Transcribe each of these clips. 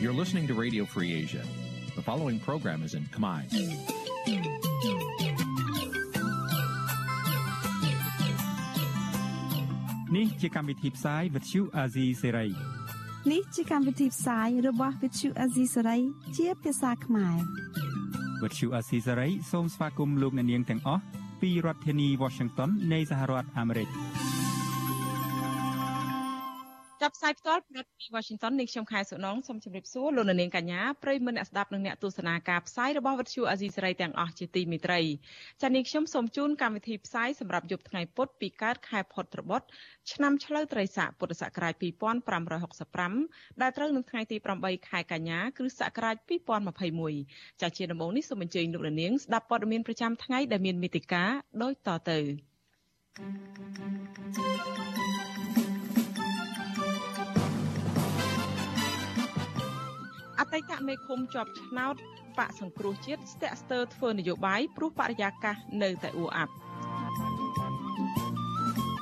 You're listening to Radio Free Asia. The following program is in Khmer. Nǐ chi càm bi tiệp xáy vệt chiu a zì sê ray នេះជាកម្មវិធីផ្សាយរបស់ Vithu Azisari ជាភាសាខ្មែរ វត្តឈូអាស៊ីសេរីសូមស្វាគមន៍លោកអ្នកនាងទាំងអស់ពីរដ្ឋធានី Washington នៃសហរដ្ឋអាមេរិក ផ្សាយផ្ទាល់ពីរដ្ឋធានី Washington នាងខ្ញុំខែសុណងសូមជម្រាបសួរលោកនាងកញ្ញាប្រិយមិត្តអ្នកស្ដាប់និងអ្នកទស្សនាការផ្សាយរបស់វិទ្យុអាស៊ីសេរីទាំងអស់ជាទីមេត្រីចា៎នាងខ្ញុំសូមជូនកម្មវិធីផ្សាយសម្រាប់យប់ថ្ងៃពុធពីកើតខែផុតត្របុត្រឆ្នាំឆ្លូវត្រីស័កពុទ្ធសករាជ2565ដែលត្រូវនឹងថ្ងៃទី8ខែកញ្ញាគ្រិស្តសករាជ2021ចា៎ជាដំបូងនេះសូមអញ្ជើញលោកនាងស្ដាប់ព័ត៌មានប្រចាំថ្ងៃដែលមានមេតិការដូចតទៅ thank you អតីតមេឃុំជាប់ឆ្នោតបកសង្គ្រោះជាតិស្ទាក់ស្ទើរធ្វើនយោបាយព្រោះបរិយាកាសនៅតែអ៊ូអាប់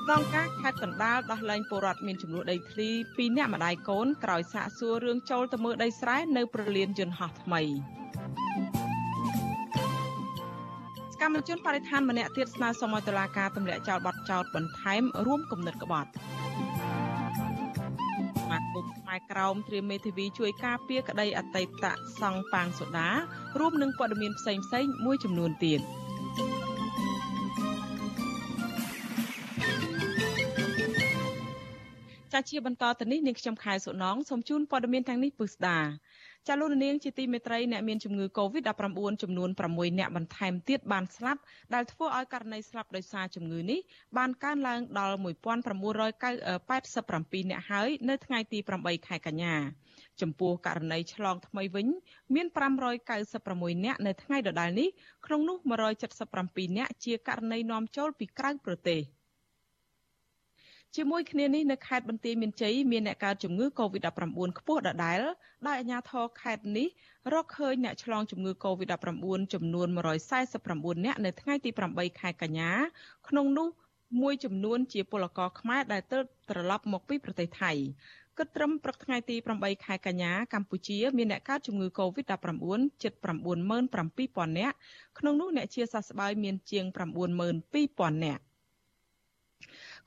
ក្នុងការខេត្តកណ្ដាលដោះលែងពលរដ្ឋមានចំនួនដីធ្លីពីអ្នកម្ដាយកូនក្រោយសាកសួររឿងចូលទៅមើលដីស្រែនៅប្រលានយន្តហោះថ្មីកម្មជនបរិស្ថានម្នាក់ទៀតស្នើសុំឲ្យតុលាការទម្លាក់ចោលបទចោទបន្ថែមរួមគំនិតក្បត់ មាគមខ្មែរក្រោមត្រៀមមេធាវីជួយការពារក្តីអតីតសង្ឃប៉ាងសូដារួមនឹងព័ត៌មានផ្សេងផ្សេងមួយចំនួនទៀតចាជាបន្តទៅនេះនាងខ្ញុំខែសុណងសូមជូនព័ត៌មានទាំងនេះពិស្ដា ចាលោកនាងជាទីមេត្រីអ្នកមានជំងឺ Covid-19 ចំនួន6អ្នកបន្ថែមទៀតបានស្លាប់ដែលធ្វើឲ្យករណីស្លាប់ដោយសារជំងឺនេះបានកើនឡើងដល់1987អ្នកហើយនៅថ្ងៃទី8ខែកញ្ញាចំពោះករណីឆ្លងថ្មីវិញ មាន596អ្នកនៅថ្ងៃដដែលនេះក្នុងនោះ177អ្នកជាករណីនាំចូលពីក្រៅប្រទេស។ ជាមួយគ្នានេះនៅខេត្តបន្ទាយមានជ័យមានអ្នកកើតជំងឺ Covid-19 ខ្ពស់ដដែលដោយអាជ្ញាធរខេត្តនេះរកឃើញអ្នកឆ្លងជំងឺ Covid-19 ចំនួន149អ្នកនៅថ្ងៃទី8ខែកញ្ញាក្នុងនោះមួយចំនួនជាពលករខ្មែរដែលទៅត្រឡប់មកពីប្រទេសថៃគិតត្រឹមព្រឹកថ្ងៃទី8ខែកញ្ញាកម្ពុជាមានអ្នកកើតជំងឺ Covid-19 ជិត97000នាក់ក្នុងនោះអ្នកជាសះស្បើយមានជាង92000នាក់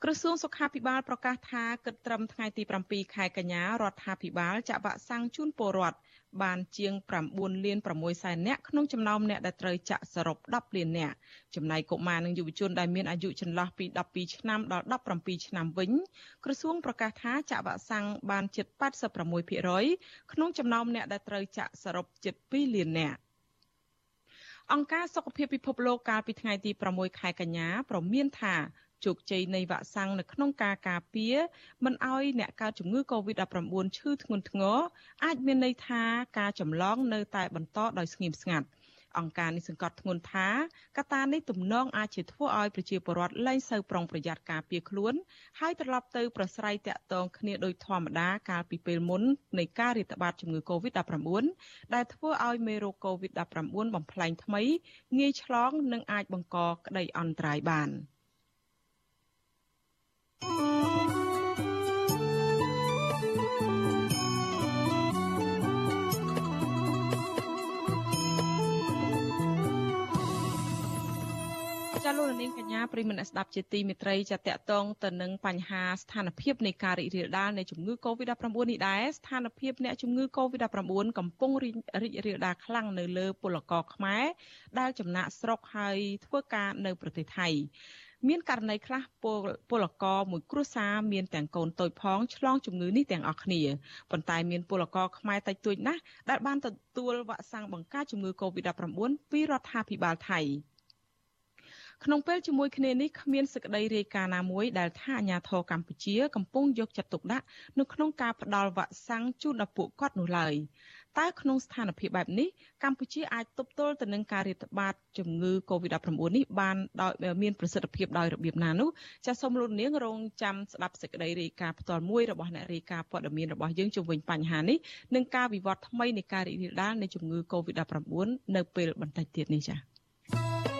ក្រសួងសុខាភិបាលប្រកាសថាគិតត្រឹមថ្ងៃទី7ខែកញ្ញារដ្ឋាភិបាលចាក់វ៉ាក់សាំងជូនពលរដ្ឋបានជាង9លាន6សែននាក់ក្នុងចំណោមអ្នកដែលត្រូវចាក់សរុប10លាននាក់ចំណែកកុមារនិងយុវជនដែលមានអាយុចន្លោះពី12ឆ្នាំដល់17ឆ្នាំវិញក្រសួងប្រកាសថាចាក់វ៉ាក់សាំងបានជិត86%ក្នុងចំណោមអ្នកដែលត្រូវចាក់សរុបជិត2លាននាក់អង្គការសុខភាពពិភពលោកកាលពីថ្ងៃទី6ខែកញ្ញាប្រមានថា ជោគជ័យនៃវ៉ាក់សាំងនៅក្នុងការការពារមិនឲ្យអ្នកកើតជំងឺ Covid-19 ឈឺធ្ងន់ធ្ងរអាចមានន័យថាការចម្លងនៅតែបន្តដោយស្ងៀមស្ងាត់អង្គការនេះសង្កត់ធ្ងន់ថាកត្តានេះទំនងអាចជាធ្វើឲ្យប្រជាពលរដ្ឋលែងសូវប្រុងប្រយ័ត្នការពារខ្លួន ហើយត្រឡប់ទៅប្រស្រ័យតាក់ទងគ្នាដោយធម្មតាកាលពីពេលមុននៃការរាតត្បាតជំងឺ Covid-19 ដែលធ្វើឲ្យមេរោគ Covid-19 បំផ្លែងថ្មីងាយឆ្លង និងអាចបង្កក្តីអន្តរាយបាន។ ចាលោកនាងកញ្ញាប្រិមនស្ដាប់ជាទីមេត្រីចាតកតងទៅនឹងបញ្ហាស្ថានភាពនៃការរីករាលដាលនៃជំងឺ Covid-19 នេះដែរស្ថានភាពអ្នកជំងឺ Covid-19 កំពុងរីករាលដាលខ្លាំងនៅលើពលករខ្មែរដែលចំណាក់ស្រុកហើយធ្វើការនៅប្រទេសថៃ មានករណីខ្លះពលករមួយគ្រួសារមានទាំងកូនតូចផងឆ្លងជំងឺនេះទាំងអស់គ្នាប៉ុន្តែមានពលករខ្មែរតិចតួចណាស់ដែលបានទទួលវ៉ាក់សាំងបង្ការជំងឺ Covid-19 ពីរដ្ឋាភិបាលថៃក្នុងពេលជាមួយគ្នានេះគ្មានសេចក្តីរាយការណ៍ណាមួយដែលថាអាញាធរកម្ពុជាកំពុងយកចិត្តទុកដាក់នៅក្នុងការផ្តល់វ៉ាក់សាំងជូនដល់ពួកគាត់នោះឡើយ តើក្នុងស្ថានភាពបែបនេះកម្ពុជាអាចទប់ទល់ទៅនឹងការរាតត្បាតជំងឺ Covid-19 នេះបានដោយមានប្រសិទ្ធភាពដោយរបៀបណានោះចាសសូមលោកនាងរងចាំស្ដាប់សេចក្តីរាយការណ៍ផ្ទាល់មួយរបស់អ្នករាយការណ៍ព័ត៌មានរបស់យើងជុំវិញបញ្ហានេះនិងការវិវត្តថ្មីនៃការរីករាលដាលនៃជំងឺ Covid-19 នៅពេលបន្តិចទៀតនេះចា៎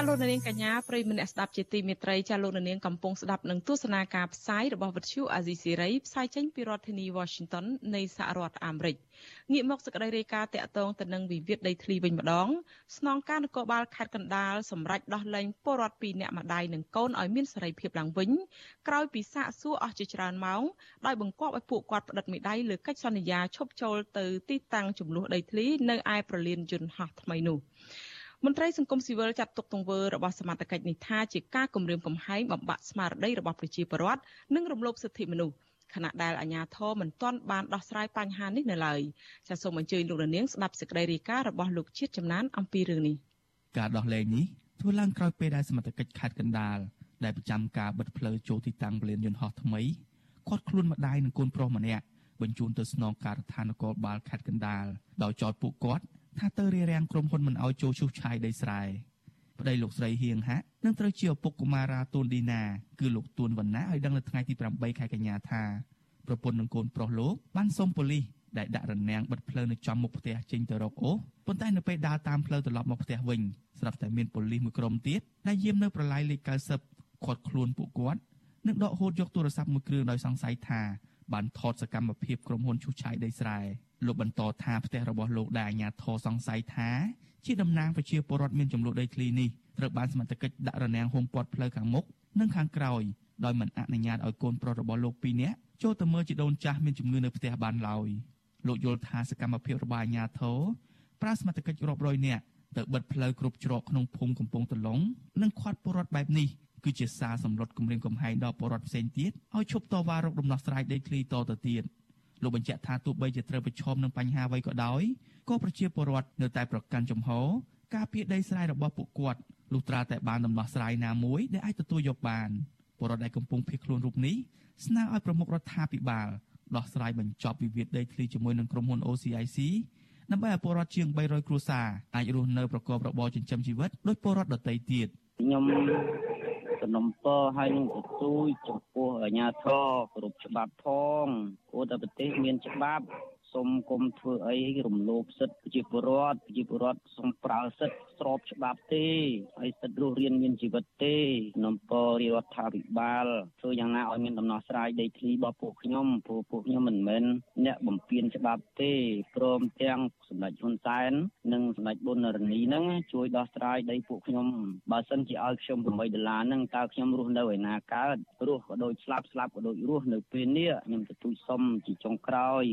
ចាលោកនាងកញ្ញាប្រិយមិត្តអ្នកស្ដាប់ជាទីមេត្រីចាលោកនាងកំពុងស្ដាប់នឹងទស្សនាការផ្សាយរបស់វិទ្យុអាស៊ីសេរីផ្សាយចេញពីរដ្ឋធានី Washington នៃសហរដ្ឋអាមេរិកងាកមកសេចក្តីរាយការណ៍តាក់ទងទៅនឹងវិវាទដីធ្លីវិញម្ដងស្នងការនគរបាលខេត្តកណ្ដាលសម្រេចដោះលែងពលរដ្ឋពីរនាក់ម្ដាយនិងកូនឲ្យមានសេរីភាពឡើងវិញក្រោយពីសាកសួរអស់ជាច្រើនម៉ោងដោយបង្គាប់ឲ្យពួកគាត់ផ្តិតមេដាយលើកិច្ចសន្យាឈប់ចូលទៅទីតាំងចំនួនដីធ្លីនៅឯប្រលានយន្តហោះថ្មីនោះ មន្ត្រីសង្គមស៊ីវិលចាត់ទុកទង្វើរបស់សមត្ថកិច្ចនេះថាជាការគំរាមកំហែងបំបាក់ស្មារតីរបស់ប្រជាពលរដ្ឋនិងរំលោភសិទ្ធិមនុស្សខណៈដែលអាជ្ញាធរមិនទាន់បានដោះស្រាយបញ្ហានេះនៅឡើយចាសសូមអញ្ជើញលោកនាងស្ដាប់សេចក្តីរាយការណ៍របស់លោកជាតិចំណានអំពីរឿងនេះការដោះលែងនេះធ្វើឡើងក្រោយពេលដែលសមត្ថកិច្ចខេត្តកណ្ដាលដែលប្រចាំការបិទផ្លូវចូលទីតាំងពលានយន្តហោះថ្មីគាត់ខ្លួនម្ដាយនិងកូនប្រុសម្នាក់បញ្ជូនទៅស្នងការដ្ឋាននគរបាលខេត្តកណ្ដាលដោយចោទពួកគាត់ ថាទៅរារាំងក្រុមហ៊ុនមិនអោយចូលឈូសឆាយដីស្រែប្តីលោកស្រីហៀងហាក់នឹងត្រូវជាឪពុកកុមារាទួនឌីណាគឺលោកទួនវណ្ណាឲ្យដឹងនៅថ្ងៃទី8ខែកញ្ញាថាប្រពន្ធនិងកូនប្រុសលោកបានសុំប៉ូលីសដែលដាក់រនាំងបិទផ្លូវនៅចំមុខផ្ទះចេញទៅរកអូសប៉ុន្តែនៅពេលដើរតាមផ្លូវត្រឡប់មកផ្ទះវិញស្រាប់តែមានប៉ូលីសមួយក្រុមទៀតដែលយាមនៅប្រឡាយលេខ90ខាត់ខ្លួនពួកគាត់និងដកហូតយកទូរស័ព្ទមួយគ្រឿងដោយសង្ស័យថាបានថតសកម្មភាពក្រុមហ៊ុនឈូសឆាយដីស្រែ លោកបន្តថាផ្ទះរបស់លោកដែលអាជ្ញាធរសង្ស័យថាជាតំណាងប្រជាពលរដ្ឋមានចំនួនដីធ្លីនេះត្រូវបានសមត្ថកិច្ចដាក់រនាំងហុំព័ទ្ធផ្លូវខាងមុខនិងខាងក្រោយដោយមិនអនុញ្ញាតឲ្យកូនប្រុសរបស់លោកពីរនាក់ចូលទៅមើលជីដូនចាស់មានជំងឺនៅផ្ទះបានឡើយលោកយល់ថាសកម្មភាពរបស់អាជ្ញាធរប្រើសមត្ថកិច្ចរាប់រយនាក់ទៅបិទផ្លូវគ្រប់ច្រកក្នុងភូមិកំពង់តឡុងនិងខាត់ពលរដ្ឋបែបនេះគឺជាសារសម្លុតគម្រាមកំហែងដល់ពលរដ្ឋផ្សេងទៀតឲ្យឈប់តវ៉ារកដំណោះស្រាយដីធ្លីតទៅទៀត លោកបញ្ជាក់ថាទោះបីជាត្រូវប្រឈមនឹងបញ្ហាអ្វីក៏ដោយក៏ប្រជាពលរដ្ឋនៅតែប្រកាន់ជំហរការពារដីស្រែរបស់ពួកគាត់លុះត្រាតែបានដំណោះស្រាយណាមួយដែលអាចទទួលយកបានពលរដ្ឋដែលកំពុងភៀសខ្លួនរូបនេះស្នើឲ្យប្រមុខរដ្ឋាភិបាលដោះស្រាយបញ្ចប់វិវាទដីធ្លីជាមួយនឹងក្រុមហ៊ុន OCIC ដើម្បីឲ្យពលរដ្ឋជាង300គ្រួសារអាចរស់នៅប្រកបរបរចិញ្ចឹមជីវិតដោយពលរដ្ឋដទៃទៀតខ្ញុំ សំណុំពរឲ្យនឹងទទូចចំពោះអាជ្ញាធរគ្រប់ច្បាប់ផងព្រោះតែប្រទេសមានច្បាប់ សូមគុំធ្វើអីរំលោភសិទ្ធិប្រជាពលរដ្ឋប្រជាពលរដ្ឋសូមប្រើសិទ្ធិស្របច្បាប់ទេហើយសិទ្ធិរស់រានមានជីវិតទេនំពររដ្ឋាភិបាលធ្វើយ៉ាងណាឲ្យមានដំណោះស្រាយដីធ្លីរបស់ពួកខ្ញុំព្រោះពួកខ្ញុំមិនមែនអ្នកបំពានច្បាប់ទេព្រមទាំងសម្ដេចហ៊ុនសែននិងសម្ដេចប៊ុនរនីហ្នឹងជួយដោះស្រាយដីពួកខ្ញុំបើសិនជាឲ្យខ្ញុំ8ដុល្លារហ្នឹងតើខ្ញុំរស់នៅឯណាកើតរស់ក៏ដូចស្លាប់ស្លាប់ក៏ដូចរស់នៅពេលនេះខ្ញុំទទូចសុំជាចុងក្រោយ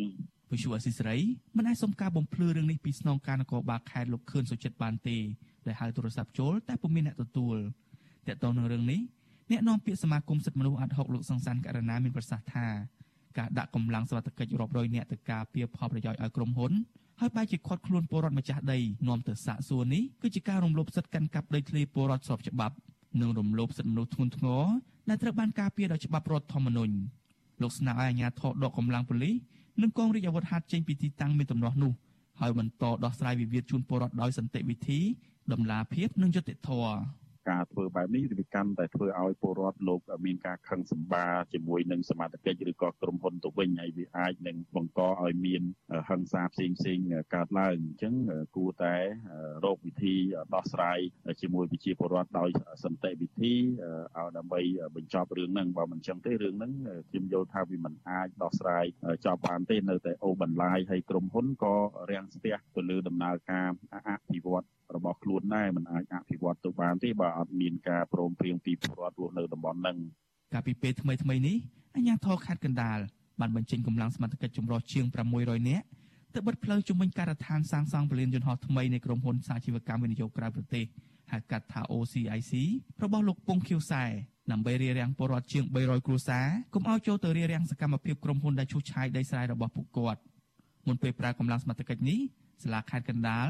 វិសុវអសិសរីមិនអាចសុំការបំភ្លឺរឿងនេះពីស្នងការនគរបាលខេត្តលោកខឿនសុចិត្តបានទេដែលហៅទូរស័ព្ទចូលតែពុំមានអ្នកទទួលតើតើនឹងរឿងនេះអ្នកនាំពាក្យសមាគមសិទ្ធិមនុស្សអាត់ហុកលោកសង្សានករណាមានប្រសាសន៍ថាការដាក់កម្លាំងសវត្ថកិច្ចរាប់រយនាក់ទៅការពារផលប្រយោជន៍ឲ្យក្រុមហ៊ុនហើយបែរជាខាត់ខ្លួនពលរដ្ឋម្ចាស់ដីនាំទៅសាកសួរនេះគឺជាការរំលោភសិទ្ធិកាន់កាប់ដីធ្លីពលរដ្ឋស្របច្បាប់និងរំលោភសិទ្ធិមនុស្សធ្ងន់ធ្ងរដែលត្រូវបានការពារដោយច្បាប់រដ្ឋធម្មនុញ្ញលោកស្នើឲ្យអាជ្ញាធរដកកម្លាំងប៉ូលីស និងកងរាជអាវុធហត្ថចេញពីទីតាំងមានដំណោះនោះហើយបន្តដោះស្រាយវិវាទជូនពលរដ្ឋដោយសន្តិវិធីដំណាភាពនិងយុត្តិធម៌ ការធ្វើបែបនេះវាកាន់តែធ្វើឲ្យពលរដ្ឋលោកមានការខឹងសម្បាជាមួយនឹងសមាជិកឬក៏ក្រុមហ៊ុនទៅវិញហើយវាអាចនឹងបង្កឲ្យមានហិង្សាផ្សេងផ្សេងកើតឡើងអញ្ចឹងគួរតែរកវិធីដោះស្រាយជាមួយប្រជាពលរដ្ឋដោយសន្តិវិធីឲ្យដើម្បីបញ្ចប់រឿងហ្នឹងបើមិនអញ្ចឹងទេរឿងហ្នឹងខ្ញុំយល់ថាវាមិនអាចដោះស្រាយចប់បានទេនៅតែអូបន្លាយហើយក្រុមហ៊ុនក៏រាំងស្ទះទៅលើដំណើរការអភិវឌ្ឍរបស់ខ្លួនដែរมันអាចអភិវឌ្ឍទៅបានទេបើអត់មានការព្រមព្រៀងពីពលរដ្ឋរស់នៅតំបន់ហ្នឹងកាលពីពេលថ្មីថ្មីនេះអាជ្ញាធរខេត្តកណ្ដាលបានបញ្ចេញកម្លាំងសមត្ថកិច្ចចម្រុះជាង600នាក់ទៅបិទផ្លូវជំវិញការដ្ឋានសាងសង់ពលានយន្តហោះថ្មីនៃក្រុមហ៊ុនសាជីវកម្មវិនិយោគក្រៅប្រទេសហៅកាត់ថា OCIC របស់លោកពងខៀវសែដើម្បីរារាំងពលរដ្ឋជាង300គ្រួសារកុំឲ្យចូលទៅរារាំងសកម្មភាពក្រុមហ៊ុនដែលឈូសឆាយដីស្រែរបស់ពួកគាត់មុនពេលប្រើកម្លាំងសមត្ថកិច្ចនេះសាលាខេត្តកណ្ដាល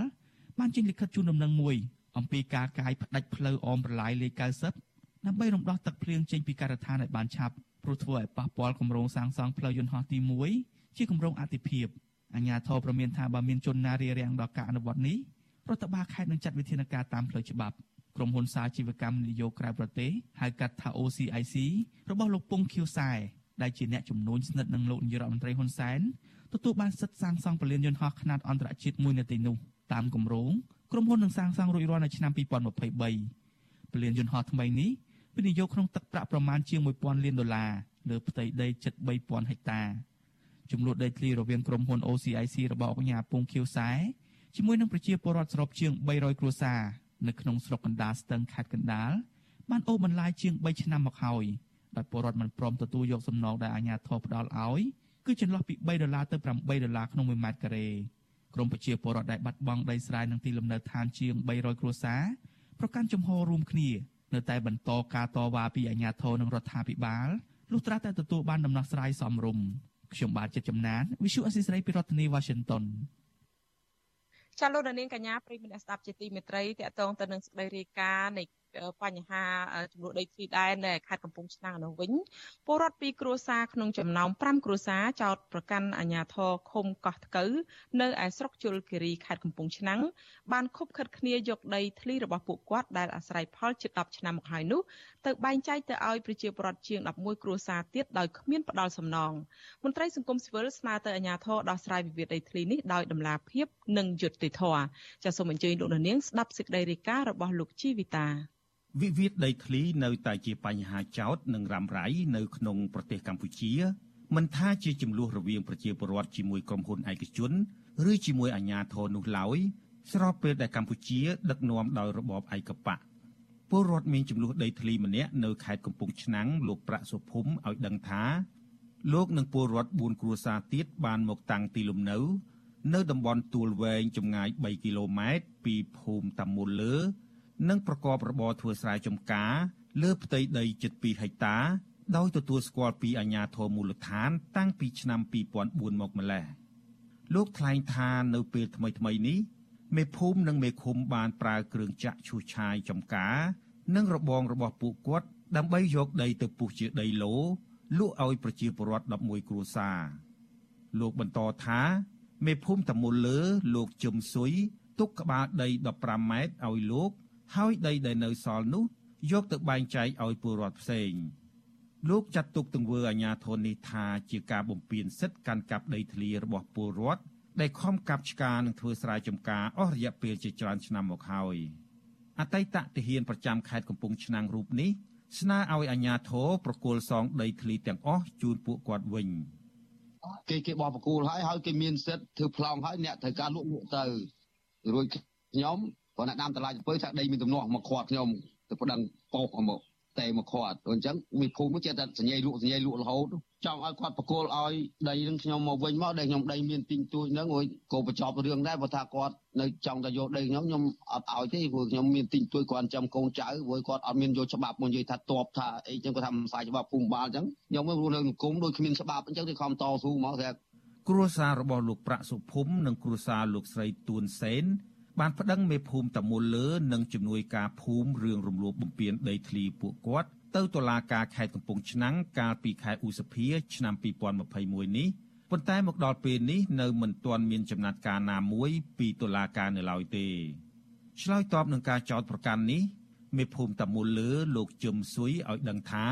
បានចេញលិខិតជូនដំណឹងមួយ អំពីការកាយផ្ដាច់ផ្លូវអមប្រឡាយលេខ90ដើម្បីរំដោះទឹកភ្លៀងចេញពីការដ្ឋានឲ្យបានឆាប់ព្រោះធ្វើឲ្យប៉ះពាល់គម្រោងសាងសង់ផ្លូវយន្តហោះទី1ជាគម្រោងអតិភិបអាជ្ញាធរប្រមានថាបើមានជនណារារាំងដល់ការអនុវត្តនេះរដ្ឋបាលខេត្តនឹងចាត់វិធានការតាមផ្លូវច្បាប់ក្រុមហ៊ុនសាជីវកម្មនយោបាយក្រៅប្រទេសហៅកាត់ថា OCIC របស់លោកពងខៀវសែដែលជាអ្នកជំនួញស្និទ្ធនឹងលោកនាយរដ្ឋមន្ត្រីហ៊ុនសែនទទួលបានសិទ្ធិសាងសង់ពលានយន្តហោះខ្នាតអន្តរជាតិមួយនៅទីនោះតាមគម្រោង ក្រុមហ៊ុននឹងសាងសង់រួចរាល់នៅឆ្នាំ2023ពលានយន្តហោះថ្មីនេះវិនិយោគក្នុងទឹកប្រាក់ប្រមាណជាង1000លានដុល្លារលើផ្ទៃដីជិត3000ហិកតាចំនួនដីធ្លីរវាងក្រុមហ៊ុន OCIC របស់អង្គការពងខៀវសែជាមួយនឹងប្រជាពលរដ្ឋសរុបជាង300គ្រួសារនៅក្នុងស្រុកកណ្ដាលស្ទឹងខេត្តកណ្ដាលបានអូសបន្លាយជាង3ឆ្នាំមកហើយដោយពលរដ្ឋមិនព្រមទទួលយកសំណងដែលអាជ្ញាធរផ្ដល់ឲ្យគឺចន្លោះពី3ដុល្លារទៅ8ដុល្លារក្នុង1ម៉ែត្រការ៉េ ក្រមប្រជាពលរដ្ឋដែលបាត់បង់ដីស្រែនិងទីលំនៅឋានជាង300គ្រួសារប្រកាន់ជំហររួមគ្នានៅតែបន្តការតវ៉ាពីអាជ្ញាធរនិងរដ្ឋាភិបាលលុះត្រាតែទទួលបានដំណោះស្រាយសមរម្យខ្ញុំបាទចិត្តចំណាន Visu Assisray ពីរដ្ឋធានី Washington ចាលោកនាងកញ្ញាប្រិយមិត្តអ្នកស្ដាប់ជាទីមេត្រីតកតងទៅនឹងសេចក្តីរាយការណ៍នៃ បញ្ហាចំនួនដីធ្លីដែរនៅខេត្តកំពង់ឆ្នាំងនោះវិញពលរដ្ឋពីគ្រួសារក្នុងចំណោម5គ្រួសារចោតប្រកាន់អាជ្ញាធរឃុំកោះថ្កូវនៅឯស្រុកជលគិរីខេត្តកំពង់ឆ្នាំងបានខុបខិតគ្នាយកដីធ្លីរបស់ពួកគាត់ដែលអាស្រ័យផលជិត10ឆ្នាំមកហើយនោះទៅបែងចែកទៅឲ្យប្រជាពលរដ្ឋជាង11គ្រួសារទៀតដោយគ្មានផ្ដាល់សំណងមន្ត្រីសង្គមស៊ីវិលស្នើទៅអាជ្ញាធរដោះស្រាយវិវាទដីធ្លីនេះដោយដំណាភាពនិងយុត្តិធម៌ចាសសូមអញ្ជើញលោកនាងស្ដាប់សេចក្តីរាយការណ៍របស់លោកជីវិតា វិវាទដីធ្លីនៅតែជាបញ្ហាចោទនិងរ៉ាំរ៉ៃនៅក្នុងប្រទេសកម្ពុជាមិនថាជាចំនួនរវាងប្រជាពលរដ្ឋជាមួយក្រុមហ៊ុនឯកជនឬជាមួយអាជ្ញាធរនោះឡើយស្របពេលដែលកម្ពុជាដឹកនាំដោយរបបឯកបកពលរដ្ឋមានចំនួនដីធ្លីម្នាក់នៅខេត្តកំពង់ឆ្នាំងលោកប្រាក់សុភុំឲ្យដឹងថាលោកនិងពលរដ្ឋ4គ្រួសារទៀតបានមកតាំងទីលំនៅ នៅតំបន់ទួលវែងចម្ងាយ3គីឡូម៉ែត្រពីភូមិតាមុលលើ និងប្រកបរបរធ្វើស្រែចម្ការលើផ្ទៃដីជិត2ហិកតាដោយទទួលស្គាល់ពីអាជ្ញាធរមូលដ្ឋាន តាំងពីឆ្នាំ2004មកម្ល៉េះលោកថ្លែងថានៅពេលថ្មីថ្មីនេះមេភូមិនិងមេឃុំបានប្រើគ្រឿងចាក់ឈូសឆាយចម្ការ និងរបងរបស់ពួកគាត់ដើម្បីយកដីទៅពុះជាដីឡូលក់ឲ្យប្រជាពលរដ្ឋ11គ្រួសារលោកបន្តថាមេភូមិតមុលលើលោកជឹមស៊ុយទុកក្បាលដី15ម៉ែត្រឲ្យលោក ហើយដីដែលនៅសល់នោះយកទៅបែងចែកឲ្យពលរដ្ឋផ្សេងលោកចាត់ទុកទង្វើអាញាធននេះថាជាការបំពានសិទ្ធិកាន់កាប់ដីធ្លីរបស់ពលរដ្ឋដែលខំកាប់ឆ្ការនិងធ្វើស្រែចម្ការអស់រយៈពេលជាច្រើនឆ្នាំមកហើយអតីតទាហានប្រចាំខេត្តកំពង់ឆ្នាំងរូបនេះស្នើឲ្យអាជ្ញាធរប្រគល់សងដីធ្លីទាំងអស់ជូនពួកគាត់វិញគេគេបោះប្រគល់ហើយហើយគេមានសិទ្ធិធ្វើប្លង់ហើយអ្នកត្រូវការលក់លក់ទៅរួចខ្ញុំ ព្រោះអ្នកដាំតឡាចំពើថាដីមានទំនាស់មកខាត់ខ្ញុំទៅប្តឹងប៉ោកមកតែមកខាត់អញ្ចឹងមានភូមិចេះតែសញ្ញាលក់សញ្ញាលក់រហូតចង់ឲ្យគាត់បកគលឲ្យដីនឹងខ្ញុំមកវិញមកដែលខ្ញុំដីមានទីងទួចហ្នឹងក៏បញ្ចប់រឿងដែរព្រោះថាគាត់នៅចង់តែយកដីខ្ញុំខ្ញុំអត់ឲ្យទេព្រោះខ្ញុំមានទីងទួចគាត់ចាំកូនចៅព្រោះគាត់អត់មានយកច្បាប់មកនិយាយថាតបថាអីចឹងគាត់ថាមិនផ្សាយច្បាប់ភូមិបាលអញ្ចឹងខ្ញុំមិនរស់នៅសង្គមដូចគ្មានច្បាប់អញ្ចឹងទេខំតស៊ូមកតែគ្រួសាររបស់លោកប្រាក់សុភុំនិងគ្រួសារលោកស្រីទួនសេន បានប្តឹងមេភូមិតមូលលើនិងជំនួយការភូមិរឿងរំលោភបំពានដីធ្លីពួកគាត់ទៅតុលាការខេត្តកំពង់ឆ្នាំងកាលពីខែឧសភាឆ្នាំ2021នេះប៉ុន្តែមកដល់ពេលនេះនៅមិនទាន់មានចំណាត់ការណាមួយពីតុលាការនៅឡើយទេឆ្លើយតបនឹងការចោទប្រកាន់នេះមេភូមិតមូលលើលោកជឹមស៊ុយឲ្យដឹងថា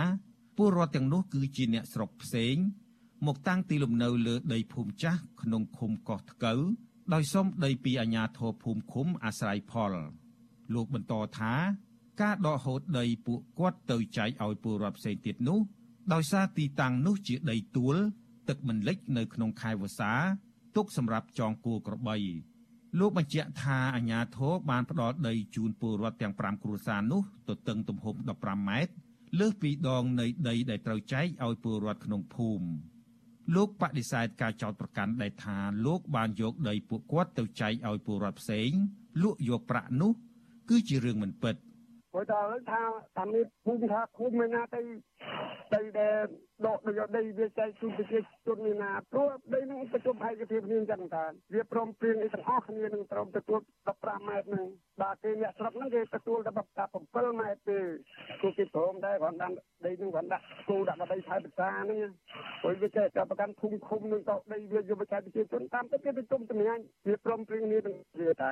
ពលរដ្ឋទាំងនោះគឺជាអ្នកស្រុកផ្សេង មកតាំងទីលំនៅលើដីភូមិចាស់ក្នុងឃុំកោះថ្កូវ ដោយសុំដីពីអាជ្ញាធរភូមិឃុំអាស្រ័យផល លោកបន្តថា ការដកហូតដីពួកគាត់ទៅចែកឲ្យពលរដ្ឋផ្សេងទៀតនោះ ដោយសារទីតាំងនោះជាដីទួល ទឹកមិនលិចនៅក្នុងខែវស្សាទុកសម្រាប់ចងគោក្របីលោកបញ្ជាក់ថាអាជ្ញាធរបានផ្ដល់ដីជូនពលរដ្ឋទាំង5គ្រួសារនោះទទឹងទំហំ15ម៉ែត្រលើសពីដងនៃដីដែលត្រូវចែកឲ្យពលរដ្ឋក្នុងភូមិ លោកបដិសេធការចោទប្រកាន់ដែលថាលោកបានយកដីពួកគាត់ទៅចែកឲ្យពលរដ្ឋផ្សេងលក់យកប្រាក់នោះ គឺជារឿងមិនពិត ព្រោះតែឥឡូវថាតាមនេះភូមិថាភូមិមានណាទៅទៅដែលដកដូចដីវាចែកជូនប្រជាជនមានណាព្រោះដីនឹងប្រជុំឯកភាពគ្នាចឹងតាវាព្រមព្រៀងអីទាំងអស់គ្នានឹងត្រូវទទួល15ម៉ែត្រហ្នឹងបាទគេអ្នកស្រុកហ្នឹងគេទទួលតែ7ម៉ែត្រទេគឺគេព្រមដែរគាត់ដាក់ដីនឹងគាត់ដាក់គូដាក់ដីថៃភាសាហ្នឹងព្រោះវាចេះតែប្រកាន់ភូមិឃុំនឹងទៅដីវាយកបច្ចេកប្រជាជនតាមទៅគេប្រជុំតម្រាញវាព្រមព្រៀងគ្នានឹងវាតា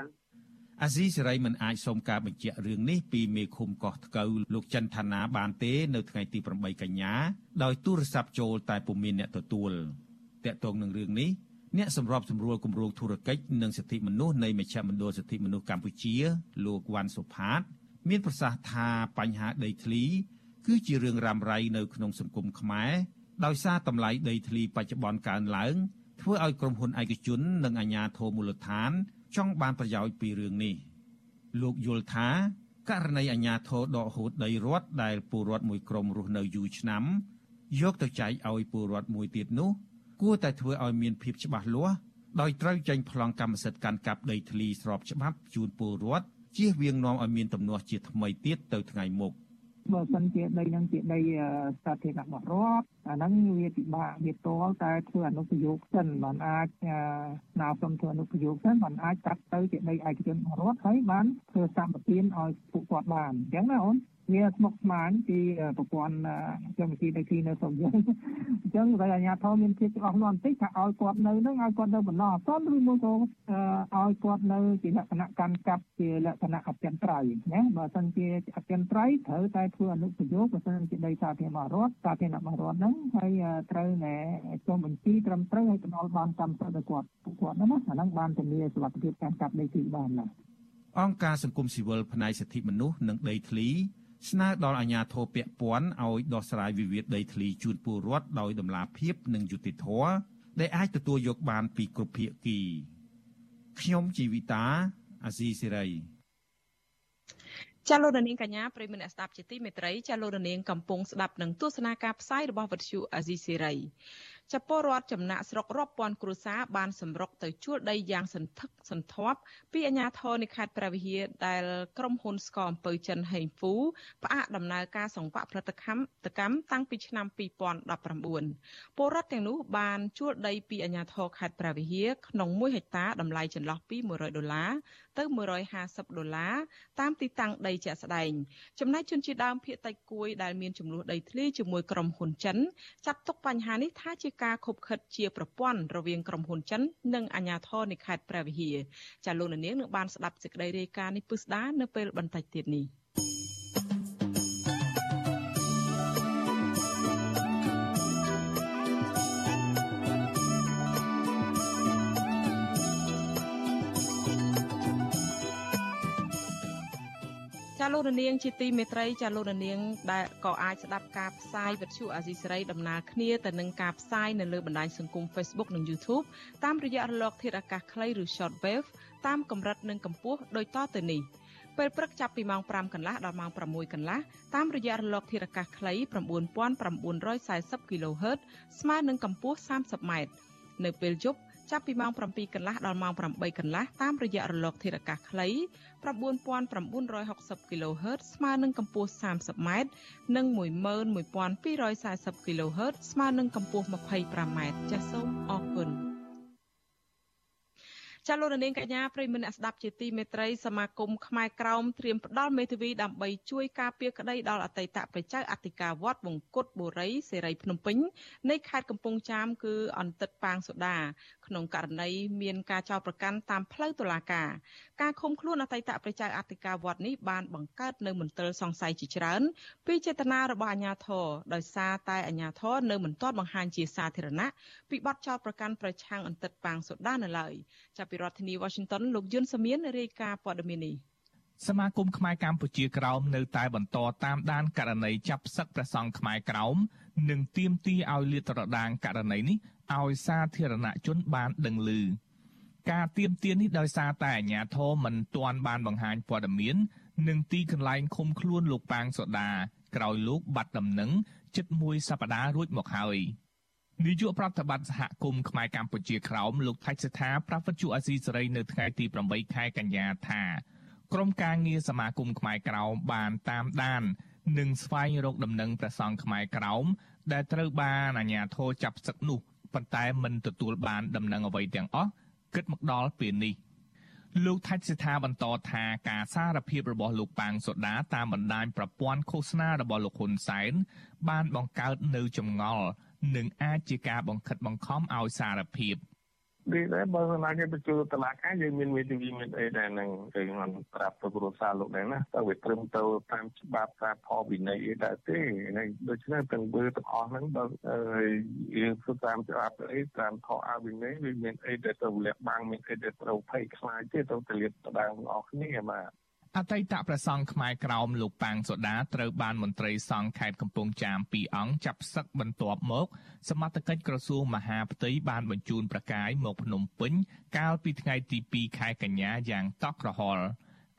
អាស៊ីសេរីមិនអាចសូមការបញ្ជាក់រឿងនេះពីមេឃុំកោះថ្កូវលោកចិនឋានាបានទេនៅថ្ងៃទី8កញ្ញាដោយទូរស័ព្ទចូលតែពុំមានអ្នកទទួលតាក់ទងនឹងរឿងនេះអ្នកសម្របសម្រួលគម្រោងធុរកិច្ចនិងសិទ្ធិមនុស្សនៃមជ្ឈមណ្ឌលសិទ្ធិមនុស្សកម្ពុជា លោកវ៉ាន់សុផាត មានប្រសាសន៍ថាបញ្ហាដីធ្លី គឺជារឿងរ៉ាំរ៉ៃនៅក្នុងសង្គមខ្មែរដោយសារតម្លៃដីធ្លីបច្ចុប្បន្នកើនឡើងធ្វើឲ្យក្រុមហ៊ុនឯកជននិងអាជ្ញាធរមូលដ្ឋាន ចង់បានប្រយោជន៍ពីរឿងនេះលោកយល់ថាករណីអាជ្ញាធរដកហូតដីរដ្ឋដែលពលរដ្ឋមួយក្រុមរស់នៅយូរឆ្នាំយកទៅចែកឲ្យពលរដ្ឋមួយទៀតនោះ គួរតែធ្វើឲ្យមានភាពច្បាស់លាស់ដោយត្រូវចេញប្លង់កម្មសិទ្ធិកាន់កាប់ដីធ្លីស្របច្បាប់ជូនពលរដ្ឋជៀសវាងនាំឲ្យមានទំនាស់ជាថ្មីទៀតទៅថ្ងៃមុខ បើសិនជាដីនឹងជាដីសាធារណៈរបស់រដ្ឋអាហ្នឹងវាពិបាកវាតលតែធ្វើអនុប្រយោគសិនបានអាចស្នើសុំធ្វើអនុប្រយោគសិនបានអាចកាត់ទៅជាដីឯកជនរបស់រដ្ឋហើយបានធ្វើសម្បទានឲ្យពួកគាត់បានអញ្ចឹងណាអូន វាស្មុគស្មាញពីប្រព័ន្ធកម្មវិធីដីធ្លីនៅស្រុកយើងអញ្ចឹងបើអាជ្ញាធរមានភាពច្បាស់លាស់បន្តិចថាឲ្យគាត់នៅនឹងឲ្យគាត់នៅបណ្ដោះអាសន្នឬមួយក៏ឲ្យគាត់នៅជាលក្ខណៈកាន់កាប់ជាលក្ខណៈអចិន្ត្រៃយ៍ណាបើសិនជាអចិន្ត្រៃយ៍ត្រូវតែធ្វើអនុប្រយោគបើសិនជាដីសាធារណៈរដ្ឋសាធារណៈរដ្ឋហ្នឹងហើយត្រូវតែចុះបញ្ជីត្រឹមត្រូវឲ្យផ្ដល់បានកម្មសិទ្ធិដល់គាត់ពួកគាត់ហ្នឹងណាអាហ្នឹងបានធានាសុខភាពការកាប់ដីធ្លីបានណាអង្គការសង្គមស៊ីវិលផ្នែកសិទ្ធិមនុស្សនិងដីធ្លី ស្នើដល់អាជ្ញាធរពាក់ព័ន្ធឲ្យដោះស្រាយវិវាទដីធ្លីជូនពលរដ្ឋដោយតម្លាភាពនិងយុត្តិធម៌ដែលអាចទទួលយកបានពីគ្រប់ភាគីខ្ញុំជីវិតាអាស៊ីសេរីចាលោករនាងកញ្ញាប្រិមមអ្នកស្ដាប់ជាទីមេត្រីចាលោករនាងកំពុងស្ដាប់នឹងទស្សនាការផ្សាយរបស់វិទ្យុអាស៊ីសេរី ចពលរដ្ឋចំណាក់ស្រុករាប់ពាន់គ្រួសារបានសម្រុកទៅជួលដីយ៉ាងសន្ធឹកសន្ធាប់ពីអាជ្ញាធរនៃខេត្តព្រះវិហារដែលក្រុមហ៊ុនស្កអំពើចិនហេងហ្វូផ្អាកដំណើរការសង្វាក់ផលិតកម្មតាំងពីឆ្នាំ2019ពលរដ្ឋទាំងនោះបានជួលដីពីអាជ្ញាធរខេត្តព្រះវិហារក្នុង1ហិកតាតម្លៃចន្លោះពី100ដុល្លារ ទៅ150ដុល្លារតាមទីតាំងដីជាក់ស្ដែងចំណែកជនជាដើមភៀតតៃគួយដែលមានចំនួនដីធ្លីជាមួយក្រុមហ៊ុនចិនចាត់ទុកបញ្ហានេះថាជាការខົບខិតជាប្រព័ន្ធរវាងក្រុមហ៊ុនចិននិងអាជ្ញាធរនៃខេត្តព្រះវិហារចាលោកនាងនឹងបានស្ដាប់សេចក្តីរាយការណ៍នេះពិស្ដានៅពេលបន្តិចទៀតនេះ ករនាងជាទីមេត្រីចាលោករនាងដែលក៏អាចស្ដាប់ការផ្សាយវិទ្យុអាស៊ីសេរីដំណើរគ្នាទៅនឹងការផ្សាយនៅលើបណ្ដាញសង្គម Facebook និង YouTube តាមរយៈរលក ធាតុអាកាសខ្លីឬ Shortwave តាមកម្រិតនិងកម្ពស់ដូចតទៅនេះពេលព្រឹកចាប់ពីម៉ោង5កន្លះដល់ម៉ោង6កន្លះតាមរយៈរលកធាតុអាកាសខ្លី9940 kHz ស្មើនឹងកម្ពស់ 30m នៅពេលយប់ ចាប់ពីម៉ោង7កន្លះដល់ម៉ោង8កន្លះតាមរយៈរលកធាតុអាកាសខ្លី9960 kHz ស្មើនឹងកម្ពស់ 30m និង11240 kHz ស្មើនឹងកម្ពស់ 25m ចាសសូមអរគុណចាលោកនាងកញ្ញាប្រិមនៈស្ដាប់ជាទីមេត្រីសមាគមខ្មែរក្រោមត្រៀមផ្ដល់មេធាវីដើម្បីជួយការពារក្តីដល់អតីតប្រជាអធិការវត្តបង្គត់បុរីសេរីភ្នំពេញនៃខេត្តកំពង់ចាមគឺអន្តិតប៉ាងសូដាក្នុងករណីមានការចោទប្រកាន់តាមផ្លូវតុលាការការឃុំខ្លួនអតីតប្រជាអធិការវត្តនេះបានបង្កើតនៅមន្ទិលសង្ស័យជាច្រើន ពីចេតនារបស់អាជ្ញាធរដោយសារតែអាជ្ញាធរនៅមិនទាន់បង្ហាញជាសាធារណៈពីបទចោទប្រកាន់ប្រឆាំងអន្តិតប៉ាងសូដានៅឡើយចាប់ពីរដ្ឋធានី Washington លោកយុនសាមៀនរាយការណ៍ព័ត៌មាននេះ សមាគមខ្មែរកម្ពុជាក្រោមនៅតែបន្តតាមដានករណីចាប់សឹកព្រះសង្ឃខ្មែរក្រោមនិងទាមទារឲ្យលាតត្រដាងករណីនេះឲ្យសាធារណជនបានដឹងឮការទៀមទាននេះដោយសារតែអាជ្ញាធរមិនទាន់បានបង្ហាញព័ត៌មាននិងទីកន្លែងឃុំខ្លួនលោកប៉ាងសូដាក្រោយលោកបាត់ដំណឹងជិតមួយសប្តាហ៍រួចមកហើយនាយកប្រតិបត្តិសហគមន៍ខ្មែរកម្ពុជាក្រោមលោកថៃសិដ្ឋាប្រវត្តិជអាស៊ីសេរីនៅថ្ងៃទី8ខែកញ្ញាថា ក្រុមការងារសមាគមខ្មែរក្រោមបានតាមដាន និងស្វែងរកដំណឹងព្រះសង្ឃខ្មែរក្រោមដែលត្រូវបានអាជ្ញាធរចាប់សឹកនោះប៉ុន្តែមិនទទួលបានដំណឹងអ្វីទាំងអស់គិតមកដល់ពេលនេះលោកថាច់សិដ្ឋាបន្តថាការសារភាពរបស់លោកប៉ាងសូដាតាមបណ្ដាញប្រព័ន្ធឃោសនារបស់លោកហ៊ុនសែនបានបង្កើតនៅចម្ងល់និងអាចជាការបង្ខិតបង្ខំឲ្យសារភាព។ នេះដែរបើសិនណាគេបញ្ជូនតឡាការយើងមានមេធាវីមានអីដែរនឹងគេមិនប្រាប់ទៅគ្រួសារលោកដែរណាតើវាត្រឹមទៅតាមច្បាប់ការផលវិន័យអីដែរទេដូច្នេះទាំងបើទាំងអស់ហ្នឹងបើយើងធ្វើតាមច្បាប់អីតាមខអវិន័យវាមានអីដែលទៅលាក់បាំងមានអីដែលត្រូវភ័យខ្លាចទេទៅទលាតដងអស់គ្នាបាទ អតីតព្រះសង្ឃខ្មែរក្រោមលោកប៉ាងសូដាត្រូវបានមន្ត្រីសង្ឃខេត្តកំពង់ចាម2អង្គចាប់សឹកបន្ទាប់មក សមត្ថកិច្ចក្រសួងមហាផ្ទៃបានបញ្ជូនប្រកាយមកភ្នំពេញកាលពីថ្ងៃទី2ខែកញ្ញាយ៉ាងតក់ក្រហល់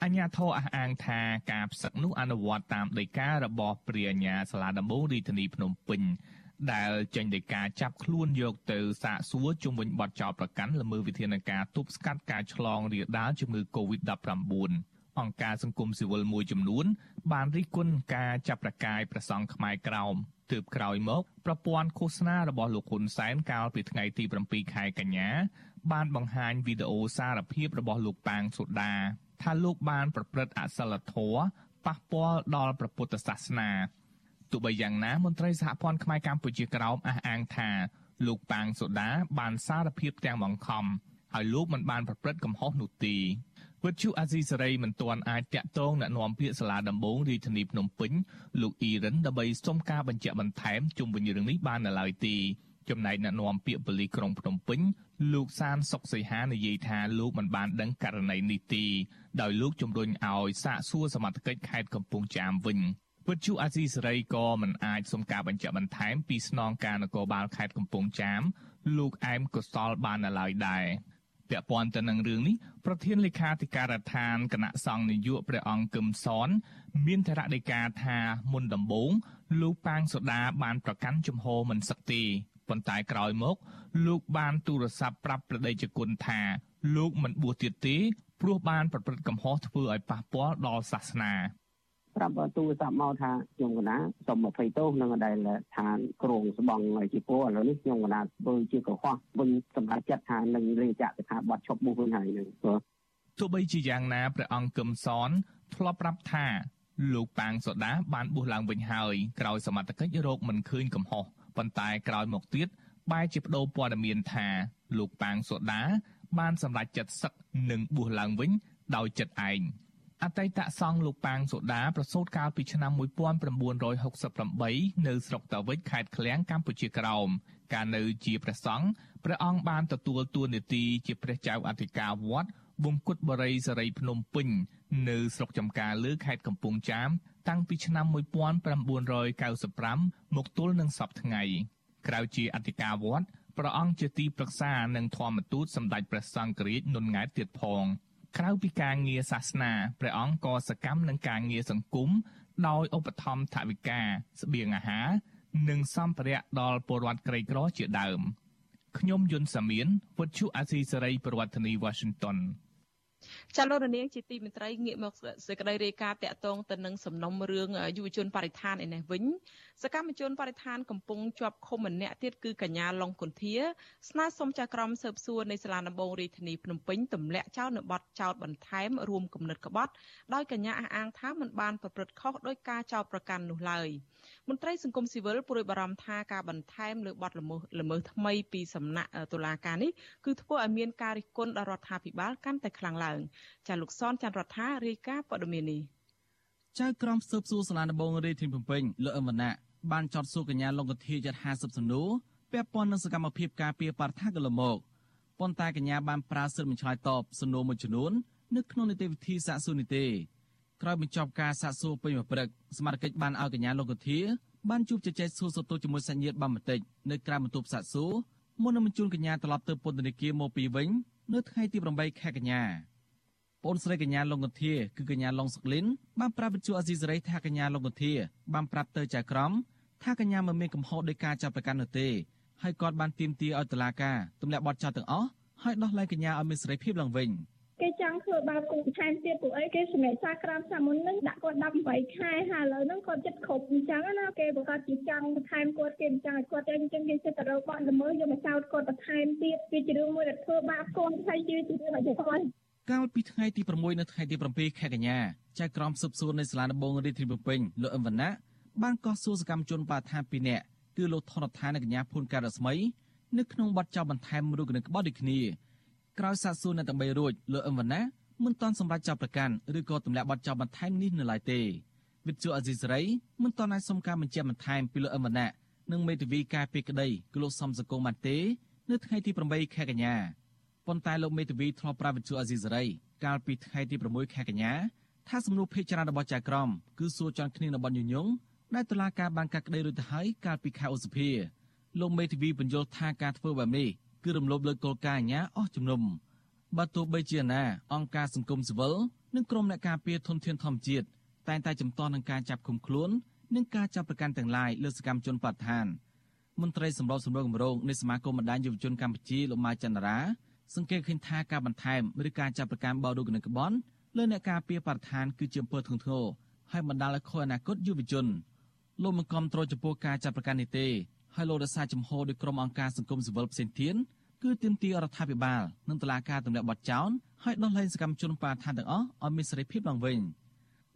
អញ្ញាធរអះអាងថាការផ្សឹកនោះអនុវត្តតាមដីការបស់ព្រះអញ្ញាសាលាដំបងរាជធានីភ្នំពេញដែលចេញដោយការចាប់ខ្លួនយកទៅសាកសួរជុំវិញបទចោទប្រកាន់ល្មើសវិធានការទប់ស្កាត់ការឆ្លងរាលដាលជំងឺ Covid-19 អង្គការសង្គមស៊ីវិលមួយចំនួន បានរិះគន់ការចាប់ប្រកាយប្រសង់ខ្មែរក្រោមទើបក្រោយមកប្រព័ន្ធឃោសនារបស់លោកហ៊ុនសែនកាលពីថ្ងៃទី7ខែកញ្ញាបានបង្ហាញវីដេអូសារភាពរបស់លោកប៉ាងសូដាថាលោកបានប្រព្រឹត្តអសិលធម៌ប៉ះពាល់ដល់ព្រះពុទ្ធសាសនាទោះបីយ៉ាងណាមន្ត្រីសហព័ន្ធខ្មែរកម្ពុជាក្រោមអះអាងថាលោកប៉ាងសូដាបានសារភាពទាំងបង្ខំហើយលោកមិនបានប្រព្រឹត្តកំហុសនោះទេ វិទ្យុអាស៊ីសេរីមិនទាន់អាចតាក់ទងណែនាំពាក្យសាលាដំបងរាជធានីភ្នំពេញលោកអ៊ីរ៉ានដើម្បីសុំការបញ្ជាក់បន្ថែមជុំវិញរឿងនេះបាននៅឡើយទេចំណែកណែនាំពាក្យប៉ូលីសក្រុងភ្នំពេញលោកសានសុកសីហានិយាយថាលោកមិនបានដឹងករណីនេះទេដោយលោកជំរុញឲ្យសាកសួរសមត្ថកិច្ចខេត្តកំពង់ចាមវិញវិទ្យុអាស៊ីសេរីក៏មិនអាចសុំការបញ្ជាក់បន្ថែមពីស្នងការនគរបាលខេត្តកំពង់ចាមលោកអែមកុសលបាននៅឡើយដែរ ពាក់ព័ន្ធទៅនឹងរឿងនេះប្រធានលេខាធិការដ្ឋានគណៈសង្ឃនាយកព្រះអង្គគឹមសនមានធរណីការថាមុនដំបូងលោកប៉ាងសូដាបានប្រកាន់ជំហរមិនសឹកទេប៉ុន្តែក្រោយមក លោកបានទូរស័ព្ទប្រាប់ប្រដីជគុណថា លោកមិនបួសទៀតទេព្រោះបានប្រព្រឹត្តកំហុសធ្វើឲ្យប៉ះពាល់ដល់សាសនា ប្រាប់ទូរស័ព្ទមកថាខ្ញុំកណាសុំ20ទោសនឹងដែលឋានក្រងស្បង់ជាពោឥឡូវនេះខ្ញុំកណាធ្វើជាកុហកវិញសម្រាប់ចាត់ថានឹងរាជកថាបាត់ឈប់បុះវិញហើយនឹងទោះបីជាយ៉ាងណាព្រះអង្គគឹមសនធ្លាប់ប្រាប់ថាលោកប៉ាងសូដាបានបួសឡើងវិញហើយក្រោយសមត្ថកិច្ចរកមិនឃើញកំហុសប៉ុន្តែក្រោយមកទៀតបែរជាបដូរព័ត៌មានថាលោកប៉ាងសូដាបានសម្រេចចិត្តសឹកនិងបួសឡើងវិញដោយចិត្តឯង អតីតសង្ឃលោកប៉ាងសូដាប្រសូតកាលពីឆ្នាំ1968នៅស្រុកតាវិចខេត្តឃ្លៀងកម្ពុជាក្រោមកាលនៅជាព្រះសង្ឃព្រះអង្គបានទទួលតួនាទីជាព្រះចៅអធិការវត្តវង្គតបរិយសេរីភ្នំពេញនៅស្រុកចំការលើខេត្តកំពង់ចាម តាំងពីឆ្នាំ1995មកទល់នឹងសពថ្ងៃក្រៅជាអធិការវត្តព្រះអង្គជាទីប្រឹក្សានិងធម្មទូតសម្ដេចព្រះសង្ឃរាជនុនង៉ែតទៀតផង ក្រៅពីការងារសាសនាព្រះអង្គក៏សកម្មនឹងការងារសង្គមដោយឧបត្ថម្ភថវិកាស្បៀងអាហារនិងសម្ភារៈដល់ពលរដ្ឋក្រីក្រជាដើមខ្ញុំយុនសាមៀនពុទ្ធុអាស៊ីសេរីប្រធានាធិបតី Washington ចាលោករនាងជាទីមេត្រីងាកមកសេចក្តីរាយការណ៍តាក់ទងទៅនឹងសំណុំរឿងយុវជនបរិស្ថានឯនេះវិញសកម្មជនបរិស្ថានកំពុងជាប់ឃុំម្នាក់ទៀតគឺកញ្ញាឡុងគុន្ធា ស្នើសុំចៅក្រមស៊ើបសួរនៃសាលាដំបងរាជធានីភ្នំពេញទម្លាក់ចោលនៅបទចោតបន្ថែមរួមគំនិតក្បត់ដោយកញ្ញាអះអាងថាមិនបានប្រព្រឹត្តខុសដោយការចោទប្រកាន់នោះឡើយមន្ត្រីសង្គមស៊ីវិលព្រួយបារម្ភថាការបន្ថែមលើបទល្មើសល្មើសថ្មីពីសំណាក់តុលាការនេះគឺធ្វើឲ្យមានការរិះគន់ដល់រដ្ឋាភិបាលកាន់តែខ្លាំងឡើងចាលោកសនច័ន្ទរដ្ឋារាយការណ៍ព័ត៌មាននេះចៅក្រមស៊ើបសួរសាលាដំបងរាជធានីភ្នំពេញលោកអឹមវណ្ណៈបានចោទសួរកញ្ញាលងកធាជិត50សំណួរពាក់ព័ន្ធនឹងសកម្មភាពការពារបរិស្ថានកន្លងមកប៉ុន្តែកញ្ញាបានប្រើសិទ្ធិមិនឆ្លើយតបសំណួរមួយចំនួននៅក្នុងនីតិវិធីសាកសួរនេះទេក្រោយបញ្ចប់ការសាកសួរពេញមួយព្រឹកសមាជិកបានឲ្យកញ្ញាលោកកធាបានជួបជជែកសួរសតូជាមួយសាច់ញាតិបានបន្តិចនៅក្រៅបន្ទប់សាកសួរមុននឹងបញ្ជូនកញ្ញាត្រឡប់ទៅពន្ធនាគារមកពីវិញ នៅថ្ងៃទី8ខែកញ្ញា ប្អូនស្រីកញ្ញាលងកធាគឺកញ្ញាឡុងសុកលិនបានប្រាប់វិទ្យុអេស៊ីសរ៉ៃថាកញ្ញាលងកធាបានប្រាប់ទៅចៅក្រមថាកញ្ញាមិនមានកំហុសដោយការចាប់ប្រកាន់នោះទេហើយគាត់បានទាមទារឲ្យតុលាការទម្លាក់បទចោទទាំងអស់ហើយដោះលែងកញ្ញាឲ្យមានសេរីភាពឡើងវិញគេចង់ធ្វើបាបគូបន្ថែមទៀតពួកអីគេសម្រាប់សាក្រមសាមុននឹងដាក់គាត់18ខែហើយឥឡូវហ្នឹងគាត់ចិត្តគ្រប់អញ្ចឹងណាគេប្រកាសជាចង់បន្ថែមគាត់គេអញ្ចឹងឲ្យគាត់អញ្ចឹងគេចិត្តទៅរកបាត់ល្មើសយកមកចោទគាត់បន្ថែមទៀតវាជារឿងមួយដែលធ្វើបាបគាត់ហើយជារឿងដែលគាត់ កាលពីថ្ងៃទី6នៅថ្ងៃទី7ខែកញ្ញាចៅក្រមស៊ើបសួរនៃសាលាដំបងរាជធានីភ្នំពេញលោកអឹមវណ្ណៈបានកោះសួរសកម្មជនបាថា2នាក់គឺលោកថនដ្ឋាននិងកញ្ញាភួនការស្មី នៅក្នុងបទចោទបន្ថែមរូបគណិតក្បត់ដូចគ្នាក្រោយសាកសួរនៅទាំង3រួចលោកអឹមវណ្ណៈមិនទាន់សម្រេចចាប់ប្រកាន់ឬក៏ទម្លាក់បទចោទបន្ថែមនេះនៅឡើយទេវិទ្យុអេស៊ីសរ៉ៃមិនទាន់អាចសុំការបញ្ជាក់បន្ថែមពីលោកអឹមវណ្ណៈនិងមេធាវីការពីក្តីគឺលោកសំសកុងបានទេ នៅថ្ងៃទី8ខែកញ្ញា ប៉ុន្តែលោកមេធាវីធ្លាប់ប្រាប់វិទ្យុអេស៊ីសរ៉ៃកាលពីថ្ងៃទី6ខែកញ្ញាថាសំណួរភេកចរារបស់ចៅក្រមគឺសួរចន់គ្នានៅបនញញងដែលតុលាការបានកាត់ក្តីរួចទៅហើយកាលពីខែឧសភាលោកមេធាវីបញ្យល់ថាការធ្វើបែបនេះគឺរំលោភលើគោលការណ៍អាញាអស់ជំនុំបើទោះបីជាណាអង្គការសង្គមស៊ីវិលនិងក្រុមអ្នកការពារធនធានធម្មជាតិតែងតែចំទាស់នឹងការចាប់ឃុំខ្លួននិងការចាប់ប្រកាន់ទាំងឡាយលើសកម្មជនបដិឋានមន្ត្រីសម្របសម្រួលគម្រោងនៃសមាគមបណ្ដាញយុវជនកម្ពុជាលោកម៉ៅចន្ទរា សង្កេតឃើញថាការបន្ថែមឬការចាប់ប្រកាន់បោរូបនិកបនលើអ្នកការពារបរិស្ថានគឺជាអំពើធ្ងន់ធ្ងរហើយបណ្ដាលឲ្យខូចអនាគតយុវជនលោកមិនគាំទ្រចំពោះការចាប់ប្រកាន់នេះទេហើយលោករសារចំហដោយក្រុមអង្គការសង្គមស៊ីវិលផ្សេងទៀតគឺទាមទាររដ្ឋាភិបាលនិងតុលាការទម្លាក់បទចោលហើយដោះលែងសកម្មជនបរិស្ថានទាំងអស់ឲ្យមានសេរីភាពឡើងវិញ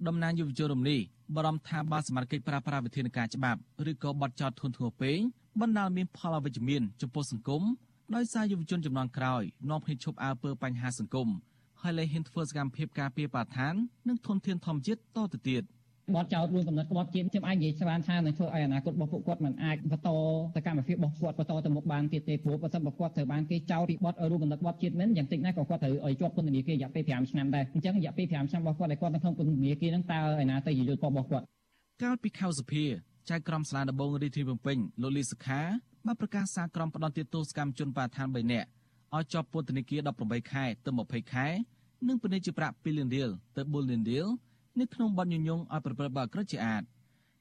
តំណាងយុវជនរំនេះបារម្ភថាបើសមាជិកប្រើប្រាស់វិធានការច្បាប់ឬក៏បទចោទធ្ងន់ធ្ងរពេកបណ្ដាលមានផលអវិជ្ជមានចំពោះសង្គម ដោយសារយុវជនចំនួនក្រោយនាំគ្នាឈប់អើពើបញ្ហាសង្គមហើយលែងហ៊ានធ្វើសកម្មភាពការពារបរិស្ថាននិងធនធានធម្មជាតិតទៅទៀតបទចោទរួមកំណត់ក្បត់ជាតិខ្ញុំអាចនិយាយស្មានថានឹងធ្វើឲ្យអនាគតរបស់ពួកគាត់មិនអាចបន្តសកម្មភាពរបស់គាត់បន្តទៅមុខបានទៀតទេព្រោះបើសិនបើគាត់ត្រូវបានគេចោទពីបទរួមកំណត់ក្បត់ជាតិមិនយ៉ាងតិចណាស់ក៏គាត់ត្រូវឲ្យជាប់ពន្ធនាគាររយៈពេល5ឆ្នាំដែរអញ្ចឹងរយៈពេល5ឆ្នាំរបស់គាត់ដែលគាត់នៅក្នុងពន្ធនាគារហ្នឹងតើឯណាទៅយល់របស់គាត់កាលពីខែសភាចៅក្រមស្លាដបងរាជធានីភ្នំពេញលោកលីសុខា បានប្រកាសសារក្រមផ្ដន់ទោសកម្មជនបរិស្ថាន3នាក់ឲ្យជាប់ពន្ធនាគារ18ខែទៅ20ខែនិងពិន័យជាប្រាក់2លានរៀលទៅ4លានរៀលនៅក្នុងបទញុយញងឲ្យប្រព្រឹត្តបទក្រឹតជាអាត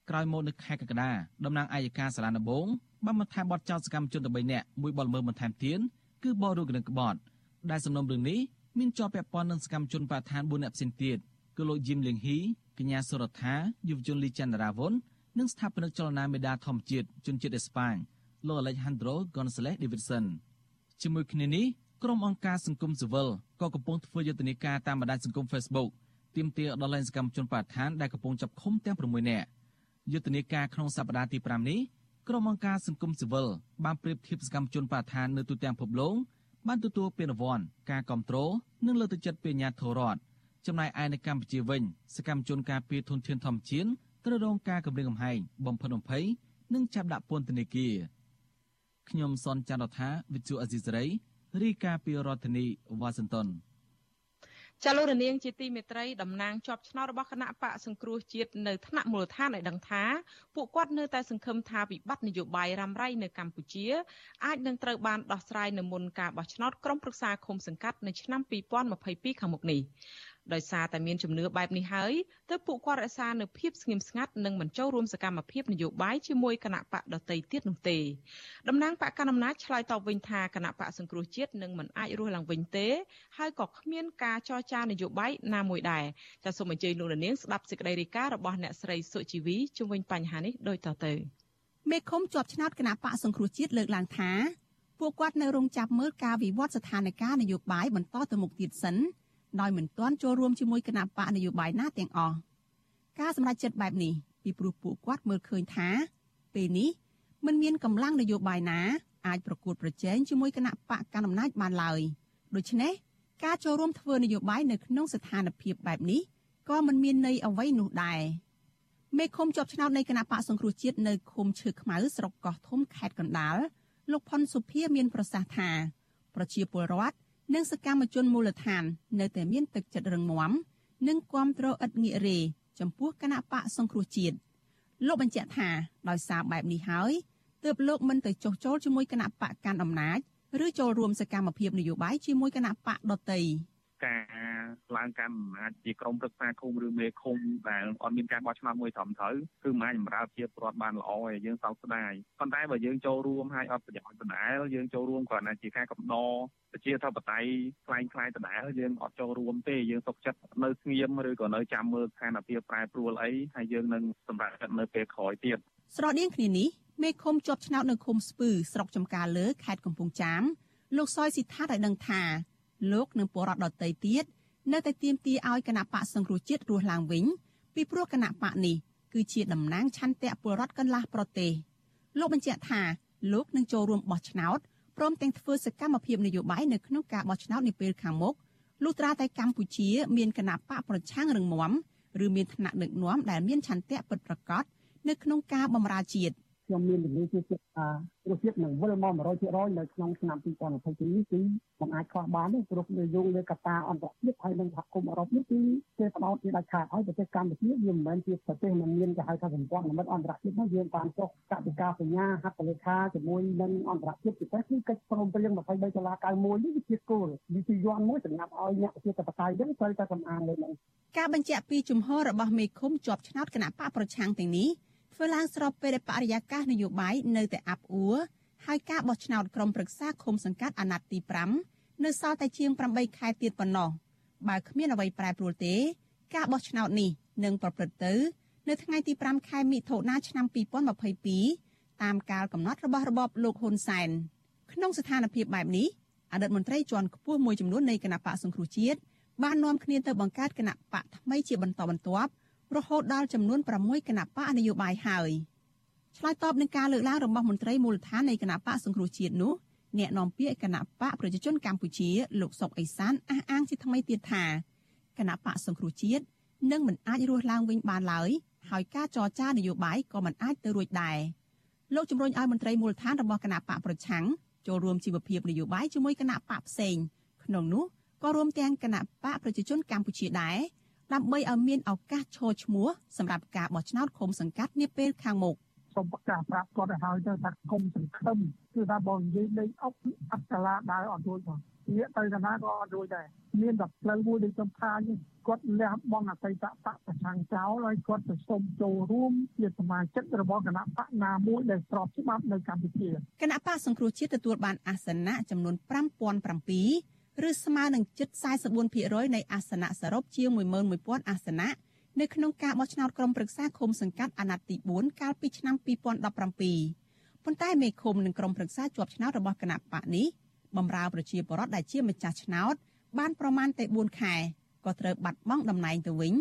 ក្រោយមកនៅខែកក្កដាតំណាងអัยការសាលាដំបងបានបន្ថែមបទចោទសកម្មជន13នាក់មួយបលល្មើសបន្ថែមទៀតគឺបរិរុកនឹងក្បត់ដែលសំណុំរឿងនេះមានជាប់ពាក់ព័ន្ធនឹងសកម្មជនបដិឋាន4នាក់ផ្សេងទៀតគឺលោកយឹមលៀងហ៊ីកញ្ញាសុរដ្ឋាយុវជនលីចន្ទរាវុននិងស្ថាបនិកចលនាមេដាធម្មជាតិជនជាតិអេស្ប៉ាញ លោក Alejandro Gonzalez Davidson ជាមួយគ្នានេះក្រុមអង្គការសង្គមស៊ីវិលក៏កំពុងធ្វើយុទ្ធនាការតាមបណ្ដាញសង្គម Facebook ទាមទារដល់លែងសកម្មជនបដិឋានដែលកំពុងចាប់ឃុំទាំង6នាក់យុទ្ធនាការក្នុងសប្តាហ៍ទី5នេះក្រុមអង្គការសង្គមស៊ីវិលបានប្រៀបធៀបសកម្មជនបដិឋាននៅទូទាំងពិភពលោកបានទទួលពានរង្វាន់ការគ្រប់គ្រងនិងលើកទឹកចិត្តពីអាជ្ញាធររដ្ឋចំណែកឯនៅកម្ពុជាវិញសកម្មជនការពារធនធានធម្មជាតិត្រូវរងការគំរាមកំហែងបំផិតបំភ័យនិងចាប់ដាក់ពន្ធនាគារ ខ្ញុំសនចន្ទរដ្ឋាវិទ្យុអេស៊ីសរ៉ៃរីកាពីរដ្ឋធានីវ៉ាស៊ីនតោនចលនានាងជាទីមេត្រីតំណាងជាប់ឆ្នោតរបស់គណៈបកសង្គ្រោះជាតិនៅថ្នាក់មូលដ្ឋានឲ្យដឹងថាពួកគាត់នៅតែសង្ឃឹមថាវិបត្តិនយោបាយរ៉ាំរ៉ៃនៅកម្ពុជាអាចនឹងត្រូវបានដោះស្រាយនៅមុនការបោះឆ្នោតក្រុមប្រឹក្សាឃុំសង្កាត់នៅឆ្នាំ2022ខាងមុខនេះ ដោយសារតែមានជំនឿបែបនេះហើយទើបពួកគាត់រក្សានៅភាពស្ងៀមស្ងាត់និងមិនចូលរួមសកម្មភាពនយោបាយជាមួយគណៈបកដទៃទៀតនោះទេតំណាងបកកណ្ដាលអំណាចឆ្លើយតបវិញថាគណៈបកសង្គ្រោះជាតិនឹងមិនអាចរស់ឡើងវិញទេ ហើយក៏គ្មានការចរចានយោបាយណាមួយដែរចាសសូមអញ្ជើញលោកនាងស្ដាប់សេចក្តីរាយការណ៍របស់អ្នកស្រីសុជីវីជុំវិញបញ្ហានេះដូចតទៅមេឃុំជាប់ឆ្នោតគណៈបកសង្គ្រោះជាតិលើកឡើងថាពួកគាត់នៅរងចាប់មើលការវិវត្តស្ថានភាពនយោបាយបន្តទៅមុខទៀតសិន ដោយមិនទាន់ចូលរួមជាមួយគណៈបកនយោបាយណាទាំងអស់ការសម្រេចចិត្តបែបនេះពីព្រោះពួកគាត់មើលឃើញថាពេលនេះមិនមានកម្លាំងនយោបាយណាអាចប្រកួតប្រជែងជាមួយគណៈបកកណ្ដាលអំណាចបានឡើយដូច្នេះការចូលរួមធ្វើនយោបាយនៅក្នុងស្ថានភាពបែបនេះក៏មិនមានន័យអ្វីនោះដែរមេឃុំជាប់ឆ្នោតនៃគណៈបកសង្គ្រោះជាតិនៅឃុំឈើខ្មៅស្រុកកោះធំខេត្តកណ្ដាលលោកផុនសុភាមានប្រសាសន៍ថាប្រជាពលរដ្ឋ និងសកម្មជនមូលដ្ឋាន នៅតែមានទឹកចិត្តរឹងមាំនិងគ្រប់គ្រងឥតងាករេចំពោះគណៈបកសង្គ្រោះជាតិលោកបញ្ជាក់ថាដោយសារបែបនេះហើយទើបលោកមិនទៅចុះចូលជាមួយគណៈបកកាន់អំណាចឬចូលរួមសកម្មភាពនយោបាយជាមួយគណៈបកដតីការ ឡើងកម្មអំណាចជាក្រុមប្រឹក្សាឃុំឬមេឃុំដែលអត់មានការបោះឆ្នោតមួយត្រឹមត្រូវគឺមិនអាចបម្រើភាពប្រត់បានល្អឯងយើងសោកស្ដាយប៉ុន្តែបើយើងចូលរួមហើយអត់ប្រយោជន៍ដដែលយើងចូលរួមគ្រាន់តែជាការកំដរប្រជាធិបតេយ្យខ្លាំងខ្លាយដដែលយើងអត់ចូលរួមទេយើងសុខចិត្តនៅស្ងៀមឬក៏នៅចាំមើលស្ថានភាពប្រែប្រួលអីហើយយើងនឹងសម្រាប់នៅពេលក្រោយទៀតស្រដៀងគ្នានេះមេឃុំជាប់ឆ្នោតនៅឃុំស្ពឺស្រុកចំការលើខេត្តកំពង់ចាមលោកសយសិដ្ឋាឲ្យដឹងថាលោកនិងពលរដ្ឋដទៃទៀត នៅតែទាមទារឲ្យគណៈបកសង្គ្រោះជាតិរស់ឡើងវិញពីព្រោះគណៈបកនេះគឺជាតំណាងឆន្ទៈពលរដ្ឋកន្លះប្រទេសលោកបញ្ជាក់ថាលោកនឹងចូលរួមបោះឆ្នោតព្រមទាំងធ្វើសកម្មភាពនយោបាយនៅក្នុងការបោះឆ្នោតនាពេលខាងមុខលុះត្រាតែកម្ពុជាមានគណៈបកប្រឆាំងរឹងមាំឬមានឋានៈដឹកនាំដែលមានឆន្ទៈពិតប្រាកដនៅក្នុងការបម្រើជាតិ ខ្ញុំមានជំនឿជឿជាក់ថារសជាតិនឹងវិលមក100%នៅក្នុងឆ្នាំ2022នេះគឺមិនអាចខ្វះបានទេព្រោះវាយោងលើកត្តាអន្តរជាតិហើយនិងសហគមន៍អឺរ៉ុបនេះគឺគេផ្ដោតជាដាច់ខាតហើយប្រទេសកម្ពុជាវាមិនមែនជាប្រទេសដែលមានគេហៅថាសម្ព័ន្ធមិត្តអន្តរជាតិនោះយើងបានចុះកតិកាសញ្ញាហត្ថលេខាជាមួយនឹងអន្តរជាតិពិសេសគឺកិច្ចព្រមព្រៀង23ដុល្លារ91នេះវាជាគោលវិធីយន្តមួយសម្រាប់ឲ្យអ្នកជាតបតៃហ្នឹងត្រូវតែសំអាងលើនឹងការបញ្ជាក់ពីជំហររបស់មេឃុំជាប់ឆ្នោតគណៈបកប្រឆាំងទាំងនេះ ធ្វើឡើងស្របពេលដែលបរិយាកាសនយោបាយនៅតែអាប់អួរហើយការបោះឆ្នោតក្រុមប្រឹក្សាឃុំសង្កាត់អាណត្តិទី5នៅសល់តែជាង8ខែទៀតប៉ុណ្ណោះបើគ្មានអ្វីប្រែប្រួលទេ ការបោះឆ្នោតនេះនឹងប្រព្រឹត្តទៅ នៅថ្ងៃទី5ខែមិថុនាឆ្នាំ2022តាមកាលកំណត់របស់របបលោកហ៊ុនសែនក្នុងស្ថានភាពបែបនេះអតីតមន្ត្រីជាន់ខ្ពស់មួយចំនួននៃគណៈបកសង្គ្រោះជាតិបាននាំគ្នាទៅបង្កើតគណៈបកថ្មីជាបន្តបន្ទាប់ រហូតដល់ចំនួន6គណៈបកនយោបាយហើយឆ្លើយតបនឹងការលើកឡើងរបស់មន្ត្រីមូលដ្ឋាននៃគណៈបកសង្គ្រោះជាតិនោះអ្នកនាំពាក្យគណៈបកប្រជាជនកម្ពុជាលោកសុកអេសានអះអាងជាថ្មីទៀតថាគណៈបកសង្គ្រោះជាតិនឹងមិនអាចរស់ឡើងវិញបានឡើយហើយការចរចានយោបាយក៏មិនអាចទៅរួចដែរលោកជំរុញឲ្យមន្ត្រីមូលដ្ឋានរបស់គណៈបកប្រឆាំងចូលរួមជីវភាពនយោបាយជាមួយគណៈបកផ្សេងក្នុងនោះក៏រួមទាំងគណៈបកប្រជាជនកម្ពុជាដែរ ដើម្បីឲ្យមានឱកាសឈរឈ្មោះសម្រាប់ការបោះឆ្នោតឃុំសង្កាត់នាពេលខាងមុខសូមប្រកាសប្រាប់គាត់ឲ្យហើយទៅថាគុំសង្ឃឹមគឺថាបងនិយាយលេងអុកអត្តឡាដើរអត់រួចផងងាកទៅកណាក៏អត់រួចដែរមានតែផ្លូវមួយដូចខ្ញុំថានេះគាត់លះបង់អតីតបកប្រឆាំងចោលហើយគាត់ទៅសុំចូលរួមជាសមាជិករបស់គណៈបកណាមួយដែលស្របច្បាប់នៅកម្ពុជាគណៈបកសង្គ្រោះជាតិទទួលបានអាសនៈចំនួន5007 ឬស្មើនឹងជិត44%នៃអាសនៈសរុបជាង11000អាសនៈនៅក្នុងការបោះឆ្នោតក្រុមប្រឹក្សាឃុំសង្កាត់អាណត្តិទី4កាលពីឆ្នាំ2017ប៉ុន្តែមេឃុំនិងក្រុមប្រឹក្សាជាប់ឆ្នោតរបស់គណៈបកនេះបម្រើប្រជាពលរដ្ឋដែលជាម្ចាស់ឆ្នោត បានប្រមាណតែ4ខែក៏ត្រូវបាត់បង់តំណែងទៅវិញ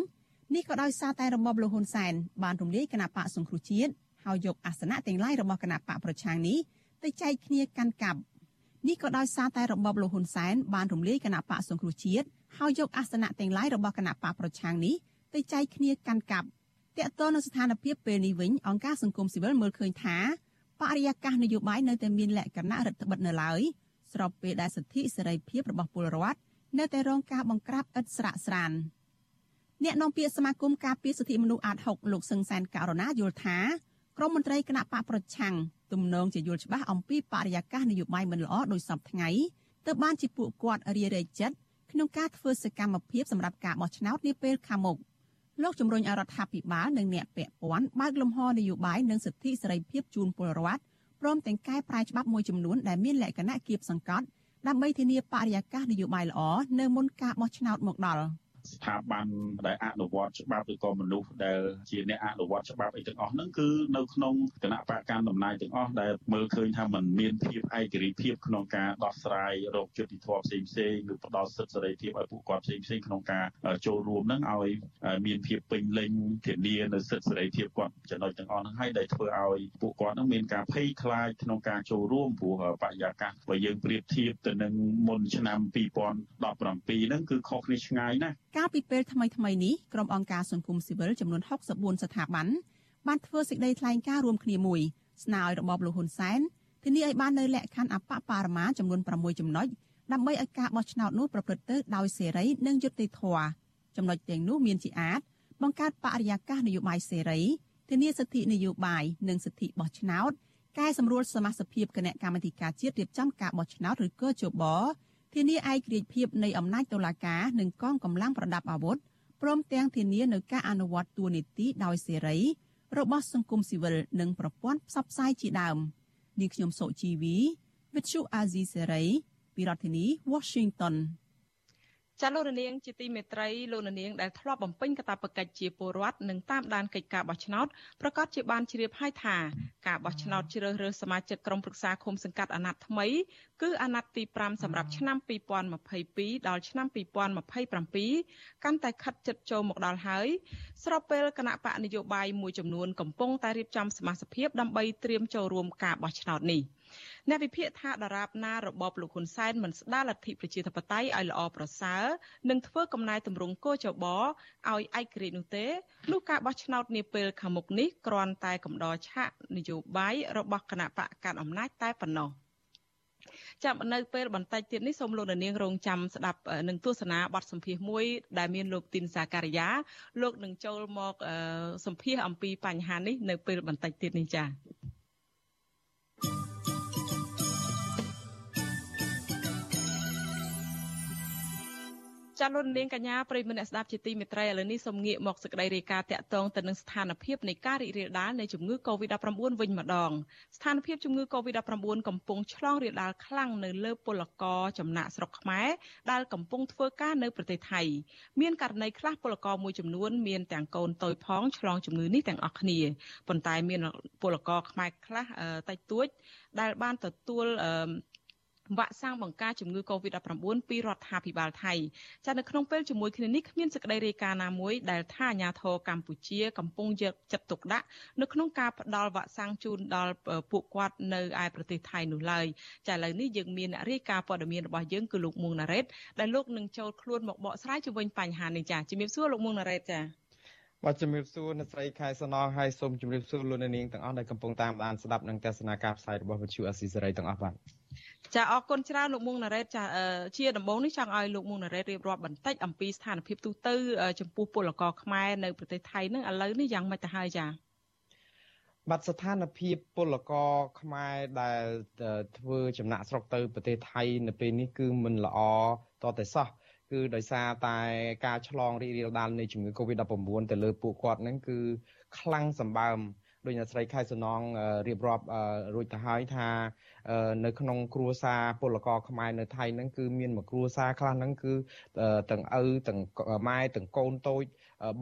នេះក៏ដោយសារតែរបបលោកហ៊ុនសែនបានរំលាយគណៈបកសង្គ្រោះជាតិហើយយកអាសនៈទាំងឡាយរបស់គណៈបកប្រឆាំងនេះទៅចែកគ្នាកាន់កាប់ នេះក៏ដោយសារតែរបបលោកហ៊ុនសែនបានរំលាយគណៈបកសង្គ្រោះជាតិហើយយកអាសនៈទាំងឡាយរបស់គណៈបកប្រឆាំងនេះទៅចែកគ្នាកាន់កាប់តកតនៅស្ថានភាពពេលនេះវិញអង្គការសង្គមស៊ីវិលមើលឃើញថាបរិយាកាសនយោបាយនៅតែមានលក្ខណៈរដ្ឋបិទនៅឡើយស្របពេលដែលសិទ្ធិសេរីភាពរបស់ពលរដ្ឋនៅតែរងការបង្ក្រាបឥតស្រាកស្រានអ្នកនាំពាក្យសមាគមការពារសិទ្ធិមនុស្សអាត6លោកសឹងសែនករណាយល់ថាក្រមមន្ត្រីគណៈបកប្រឆាំង ទំនងជាយល់ច្បាស់អំពីបរិយាកាសនយោបាយមិនល្អដោយសពថ្ងៃទើបបានជាពួកគាត់រារែកចិត្តក្នុងការធ្វើសកម្មភាពសម្រាប់ការបោះឆ្នោតនាពេលខាងមុខលោកជំរុញឲ្យរដ្ឋាភិបាលនិងអ្នកពាក់ព័ន្ធបើកលំហនយោបាយនិងសិទ្ធិសេរីភាពជូនពលរដ្ឋព្រមទាំងកែប្រែច្បាប់មួយចំនួនដែលមានលក្ខណៈគៀបសង្កត់ដើម្បីធានាបរិយាកាសនយោបាយល្អនៅមុនការបោះឆ្នោតមកដល់។ ស្ថាប័នដែលអនុវត្តច្បាប់ឬក៏មនុស្សដែលជាអ្នកអនុវត្តច្បាប់អីទាំងអស់ហ្នឹងគឺនៅក្នុងគណៈបកកម្មតំណាយទាំងអស់ដែលមើលឃើញថាมันមានភាពឯករាជ្យភាពក្នុងការដោះស្រាយរោគយុតិធម៌ផ្សេងផ្សេងឬផ្ដល់សិទ្ធិសេរីភាពឲ្យពួកគាត់ផ្សេងផ្សេងក្នុងការចូលរួមហ្នឹងឲ្យមានភាពពេញលេញធានានៅសិទ្ធិសេរីភាពគាត់ចំណុចទាំងអស់ហ្នឹងហើយដែលធ្វើឲ្យពួកគាត់ហ្នឹងមានការភ័យខ្លាចក្នុងការចូលរួមព្រោះបរិយាកាសបើយើងប្រៀបធៀបទៅនឹងមុនឆ្នាំ2017ហ្នឹងគឺខុសគ្នាឆ្ងាយណាស់កាលពីពេលថ្មីថ្មីនេះក្រុមអង្គការសង្គមស៊ីវិលចំនួន64ស្ថាប័នបានធ្វើសេចក្តីថ្លែងការណ៍រួមគ្នាមួយស្នើឲ្យរបបលោកហ៊ុនសែនធានាឲ្យបាននៅលក្ខខណ្ឌអបបរមាចំនួន6ចំណុចដើម្បីឲ្យការបោះឆ្នោតនោះប្រព្រឹត្តទៅដោយសេរីនិងយុត្តិធម៌ចំណុចទាំងនោះមានជាអាចបង្កើតបរិយាកាសនយោបាយសេរីធានាសិទ្ធិនយោបាយនិងសិទ្ធិបោះឆ្នោតកែសម្រួលសមាជិកគណៈកម្មាធិការជាតិរៀបចំការបោះឆ្នោតឬក៏ជប ធានាឯករាជ្យភាពនៃអំណាចតុលាការនិងកងកម្លាំងប្រដាប់អាវុធព្រមទាំងធានានៅការអនុវត្តទួលនីតិដោយសេរីរបស់សង្គមស៊ីវិលនិងប្រព័ន្ធផ្សព្វផ្សាយជាដើមនាងខ្ញុំសុជីវី Vithu Azizi Serai ពីរដ្ឋធានី Washington ចាលោករនាងជាទីមេត្រីលោករនាងដែលធ្លាប់បំពេញកាតព្វកិច្ចជាពលរដ្ឋនិងតាមដានកិច្ចការបោះឆ្នោតប្រកាសជាបានជ្រាបហើយថាការបោះឆ្នោតជ្រើសរើសសមាជិកក្រុមប្រឹក្សាឃុំសង្កាត់អាណត្តិថ្មីគឺអាណត្តិទី5សម្រាប់ឆ្នាំ2022ដល់ឆ្នាំ2027កាន់តែខិតជិតចូលមកដល់ហើយស្របពេលគណៈបកនយោបាយមួយចំនួនកំពុងតែរៀបចំសមាជិកភាពដើម្បីត្រៀមចូលរួមការបោះឆ្នោតនេះ។ អ្នកវិភាគថាដរាបណារបបលោកហ៊ុនសែនមិនស្ដារលទ្ធិប្រជាធិបតេយ្យឲ្យល្អប្រសើរនិងធ្វើកំណែទម្រង់កោចបឲ្យឯករាជ្យនោះទេនោះការបោះឆ្នោតនាពេលខាងមុខនេះគ្រាន់តែកំដរឆាកនយោបាយរបស់គណៈបកកាន់អំណាចតែប៉ុណ្ណោះចាំនៅពេលបន្តិចទៀតនេះសូមលោកនាងរងចាំស្ដាប់នឹងទស្សនាបទសម្ភាសន៍មួយ ដែលមានលោកទីនសាការីយ៉ាលោកនឹងចូលមកសម្ភាសអំពីបញ្ហានេះនៅពេលបន្តិចទៀតនេះចា៎ ចាលោកនាងកញ្ញាប្រិយមិត្តអ្នកស្ដាប់ជាទីមេត្រីឥឡូវនេះសូមងាកមកសេចក្តីរាយការណ៍តាក់ទងទៅនឹងស្ថានភាពនៃការរីករាលដាលនៃជំងឺ Covid-19 វិញម្ដងស្ថានភាពជំងឺ Covid-19 កំពុងឆ្លងរាលដាលខ្លាំងនៅលើពលករចំណាក់ស្រុកខ្មែរដែលកំពុងធ្វើការនៅប្រទេសថៃមានករណីខ្លះពលករមួយចំនួនមានទាំងកូនតូចផងឆ្លងជំងឺនេះទាំងអស់គ្នាប៉ុន្តែមានពលករខ្មែរខ្លះតិចតួចដែលបានទទួល វ៉ាក់សាំងបង្ការជំងឺ Covid-19 ពីរដ្ឋាភិបាលថៃចានៅក្នុងពេលជាមួយគ្នានេះគ្មានសេចក្តីរាយការណ៍ណាមួយដែលថាអាញាធរកម្ពុជាកំពុងយកចិត្តទុកដាក់នៅក្នុងការផ្ដល់វ៉ាក់សាំងជូនដល់ពួកគាត់នៅឯប្រទេសថៃនោះឡើយចាឥឡូវនេះយើងមានអ្នករាយការណ៍ព័ត៌មានរបស់យើងគឺលោកមួងណារ៉េតដែលលោកនឹងចូលខ្លួនមកបកស្រាយជុំវិញបញ្ហានេះចាជំរាបសួរលោកមួងណារ៉េតចាបាទជំរាបសួរអ្នកស្រីខែសំណងហើយសូមជំរាបសួរលោកអ្នកនាងទាំងអស់ដែលកំពុងតាមដានស្ដាប់និងទស្សនាការផ្សាយរបស់វិទ្យុអស៊ីសេរីទាំងអស់បាទ ចាអរគុណច្រើនលោកមុងណារ៉េតចាជាដំបូងនេះចង់ឲ្យលោកមុងណារ៉េតរៀបរាប់បន្តិចអំពីស្ថានភាពទូទៅចំពោះពលករខ្មែរនៅប្រទេសថៃនឹងឥឡូវនេះយ៉ាងម៉េចទៅហើយចាបាទស្ថានភាពពលករខ្មែរដែលធ្វើចំណាក់ស្រុកទៅប្រទេសថៃនៅពេលនេះគឺមិនល្អតតែសោះគឺដោយសារតែការឆ្លងរីករាលដាលនៃជំងឺ Covid-19 ទៅលើពួកគាត់ហ្នឹងគឺខ្លាំងសម្បើមដោយអ្នកស្រីខែសំណងរៀបរាប់រួចទៅហើយថា នៅក្នុងគ្រួសារពលករខ្មែរនៅថៃហ្នឹងគឺមានមួយគ្រួសារខ្លះហ្នឹងគឺទាំងឪទាំងម៉ែទាំងកូនតូច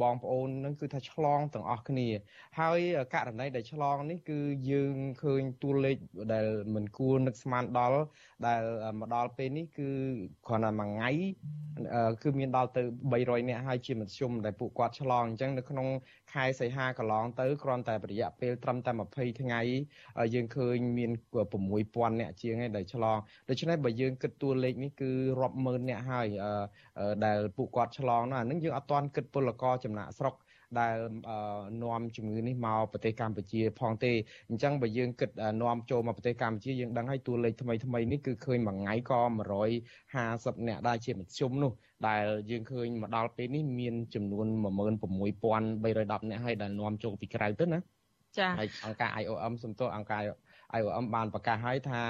បងប្អូននឹងគឺថាឆ្លងទាំងអស់គ្នា ហើយករណីដែលឆ្លងនេះគឺយើងឃើញតួលេខដែលមិនគួរនឹកស្មានដល់ដែលមកដល់ពេលនេះគឺគ្រាន់តែមួយថ្ងៃគឺមានដល់ទៅ300នាក់ហើយជាមធ្យមដែលពួកគាត់ឆ្លងអញ្ចឹងនៅក្នុងខែសីហាកន្លងទៅគ្រាន់តែរយៈពេលត្រឹមតែ20ថ្ងៃយើងឃើញមាន6000នាក់ជាងឯដែលឆ្លងដូច្នេះបើយើងគិតតួលេខនេះគឺរាប់ម៉ឺននាក់ហើយដែលពួកគាត់ឆ្លងនោះអានឹងយើងអត់ទាន់គិតពលករចំណាក់ស្រុកដែលនាំជំងឺនេះមកប្រទេសកម្ពុជាផងទេអញ្ចឹងបើយើងគិតនាំចូលមកប្រទេសកម្ពុជាយើងដឹងហើយតួលេខថ្មីថ្មីនេះគឺឃើញមួយថ្ងៃក៏150នាក់ដែរជាមធ្យមនោះដែលយើងឃើញមកដល់ពេលនេះមានចំនួន16310នាក់ហើយដែលនាំចូលពីក្រៅទៅណាចាហើយអង្គការ IOM សំទោសអង្គការ IOM បានប្រកាសហើយថា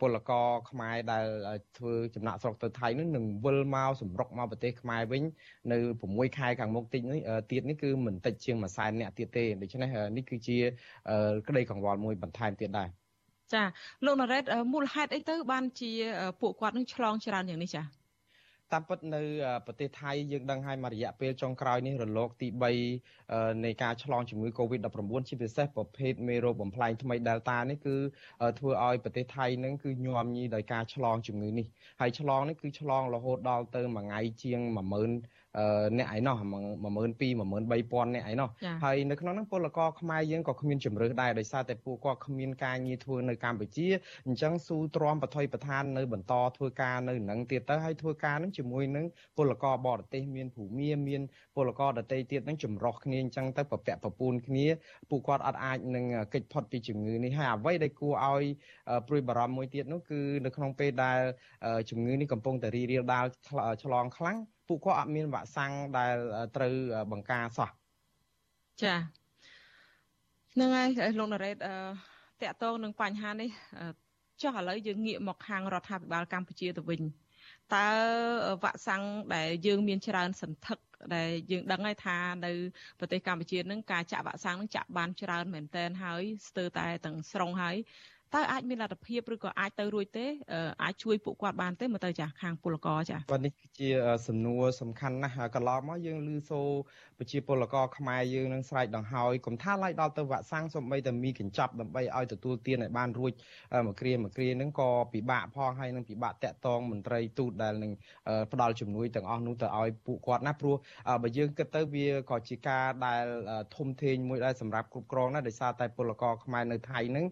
ពលករខ្មែរដែលធ្វើចំណាក់ស្រុកទៅថៃនឹងនឹងវិលមកសម្រុកមកប្រទេសខ្មែរវិញនៅ6ខែខាងមុខតិចនេះទៀតនេះគឺមិនតិចជាង1សែនអ្នកទៀតទេដូច្នេះនេះគឺជាក្តីកង្វល់មួយបន្ថែមទៀតដែរចាលោកណារ៉េតមូលហេតុអីទៅបានជាពួកគាត់នឹងឆ្លងច្រើនយ៉ាងនេះចា តាមពិតនៅប្រទេសថៃយើងដឹងហើយមួយរយៈពេលចុងក្រោយនេះរលកទី3នៃការឆ្លងជំងឺ Covid-19 ជាពិសេសប្រភេទមេរោគបំផ្លែងថ្មី Delta នេះគឺធ្វើឲ្យប្រទេសថៃនឹងគឺញោមញីដោយការឆ្លងជំងឺនេះហើយឆ្លងនេះគឺឆ្លងរហូតដល់ទៅមួយថ្ងៃជាង10000 អ្នកឯណោះ12000 13000អ្នកឯណោះហើយនៅក្នុងហ្នឹងពលករខ្មែរយើងក៏គ្មានជំរឿសដែរដោយសារតែពួកគាត់គ្មានការងារធ្វើនៅកម្ពុជាអញ្ចឹងស៊ូទ្រាំបថុយប្រឋាននៅបន្តធ្វើការនៅនឹងទៀតទៅហើយធ្វើការនឹងជាមួយនឹងពលករបរទេសមានភូមិមានពលករដតីទៀតនឹងចម្រោះគ្នាអញ្ចឹងទៅប្រពាក់ប្រពូនគ្នាពួកគាត់អត់អាចនឹងកិច្ចផុតពីជំងឺនេះហើយអ្វីដែលគួរឲ្យព្រួយបារម្ភមួយទៀតនោះគឺនៅក្នុងពេលដែលជំងឺនេះកំពុងតែរីករាលដាលឆ្លងខ្លាំង ពួកគាត់អត់មានវ៉ាក់សាំងដែលត្រូវបង្ការសោះចាហ្នឹងហើយលោកណារ៉េតអឺតកតងនឹងបញ្ហានេះចុះឥឡូវយើងងាកមកខាងរដ្ឋាភិបាលកម្ពុជាទៅវិញតើវ៉ាក់សាំងដែលយើងមានច្រើនសន្ធឹកដែលយើងដឹងហើយថានៅប្រទេសកម្ពុជានឹងការចាក់វ៉ាក់សាំងនឹងចាក់បានច្រើនមែនតែនហើយស្ទើរតែទាំងស្រុងហើយ តើអាចមានលទ្ធភាពឬក៏អាចទៅរួចទេអាចជួយពួកគាត់បានទេមើលទៅចាស់ខាងពលករចាស់បាទនេះគឺជាសំណួរសំខាន់ណាស់កន្លងមកយើងឮសូរប្រជាពលករខ្មែរយើងនឹងស្រែកដង្ហើយកុំថាឡាយដល់ទៅវ៉ាក់សាំងសូម្បីតែមីកញ្ចប់ដើម្បីឲ្យទទួលទានឲ្យបានរួចមួយគ្រាមួយគ្រានឹងក៏ពិបាកផងហើយនឹងពិបាកតាក់ទងមន្ត្រីទូតដែលនឹងផ្ដល់ជំនួយទាំងអស់នោះទៅឲ្យពួកគាត់ណាព្រោះបើយើងគិតទៅវាក៏ជាការដែលធំធេងមួយដែរសម្រាប់គ្រប់គ្រងណាដោយសារតែពលករខ្មែរនៅថៃនឹង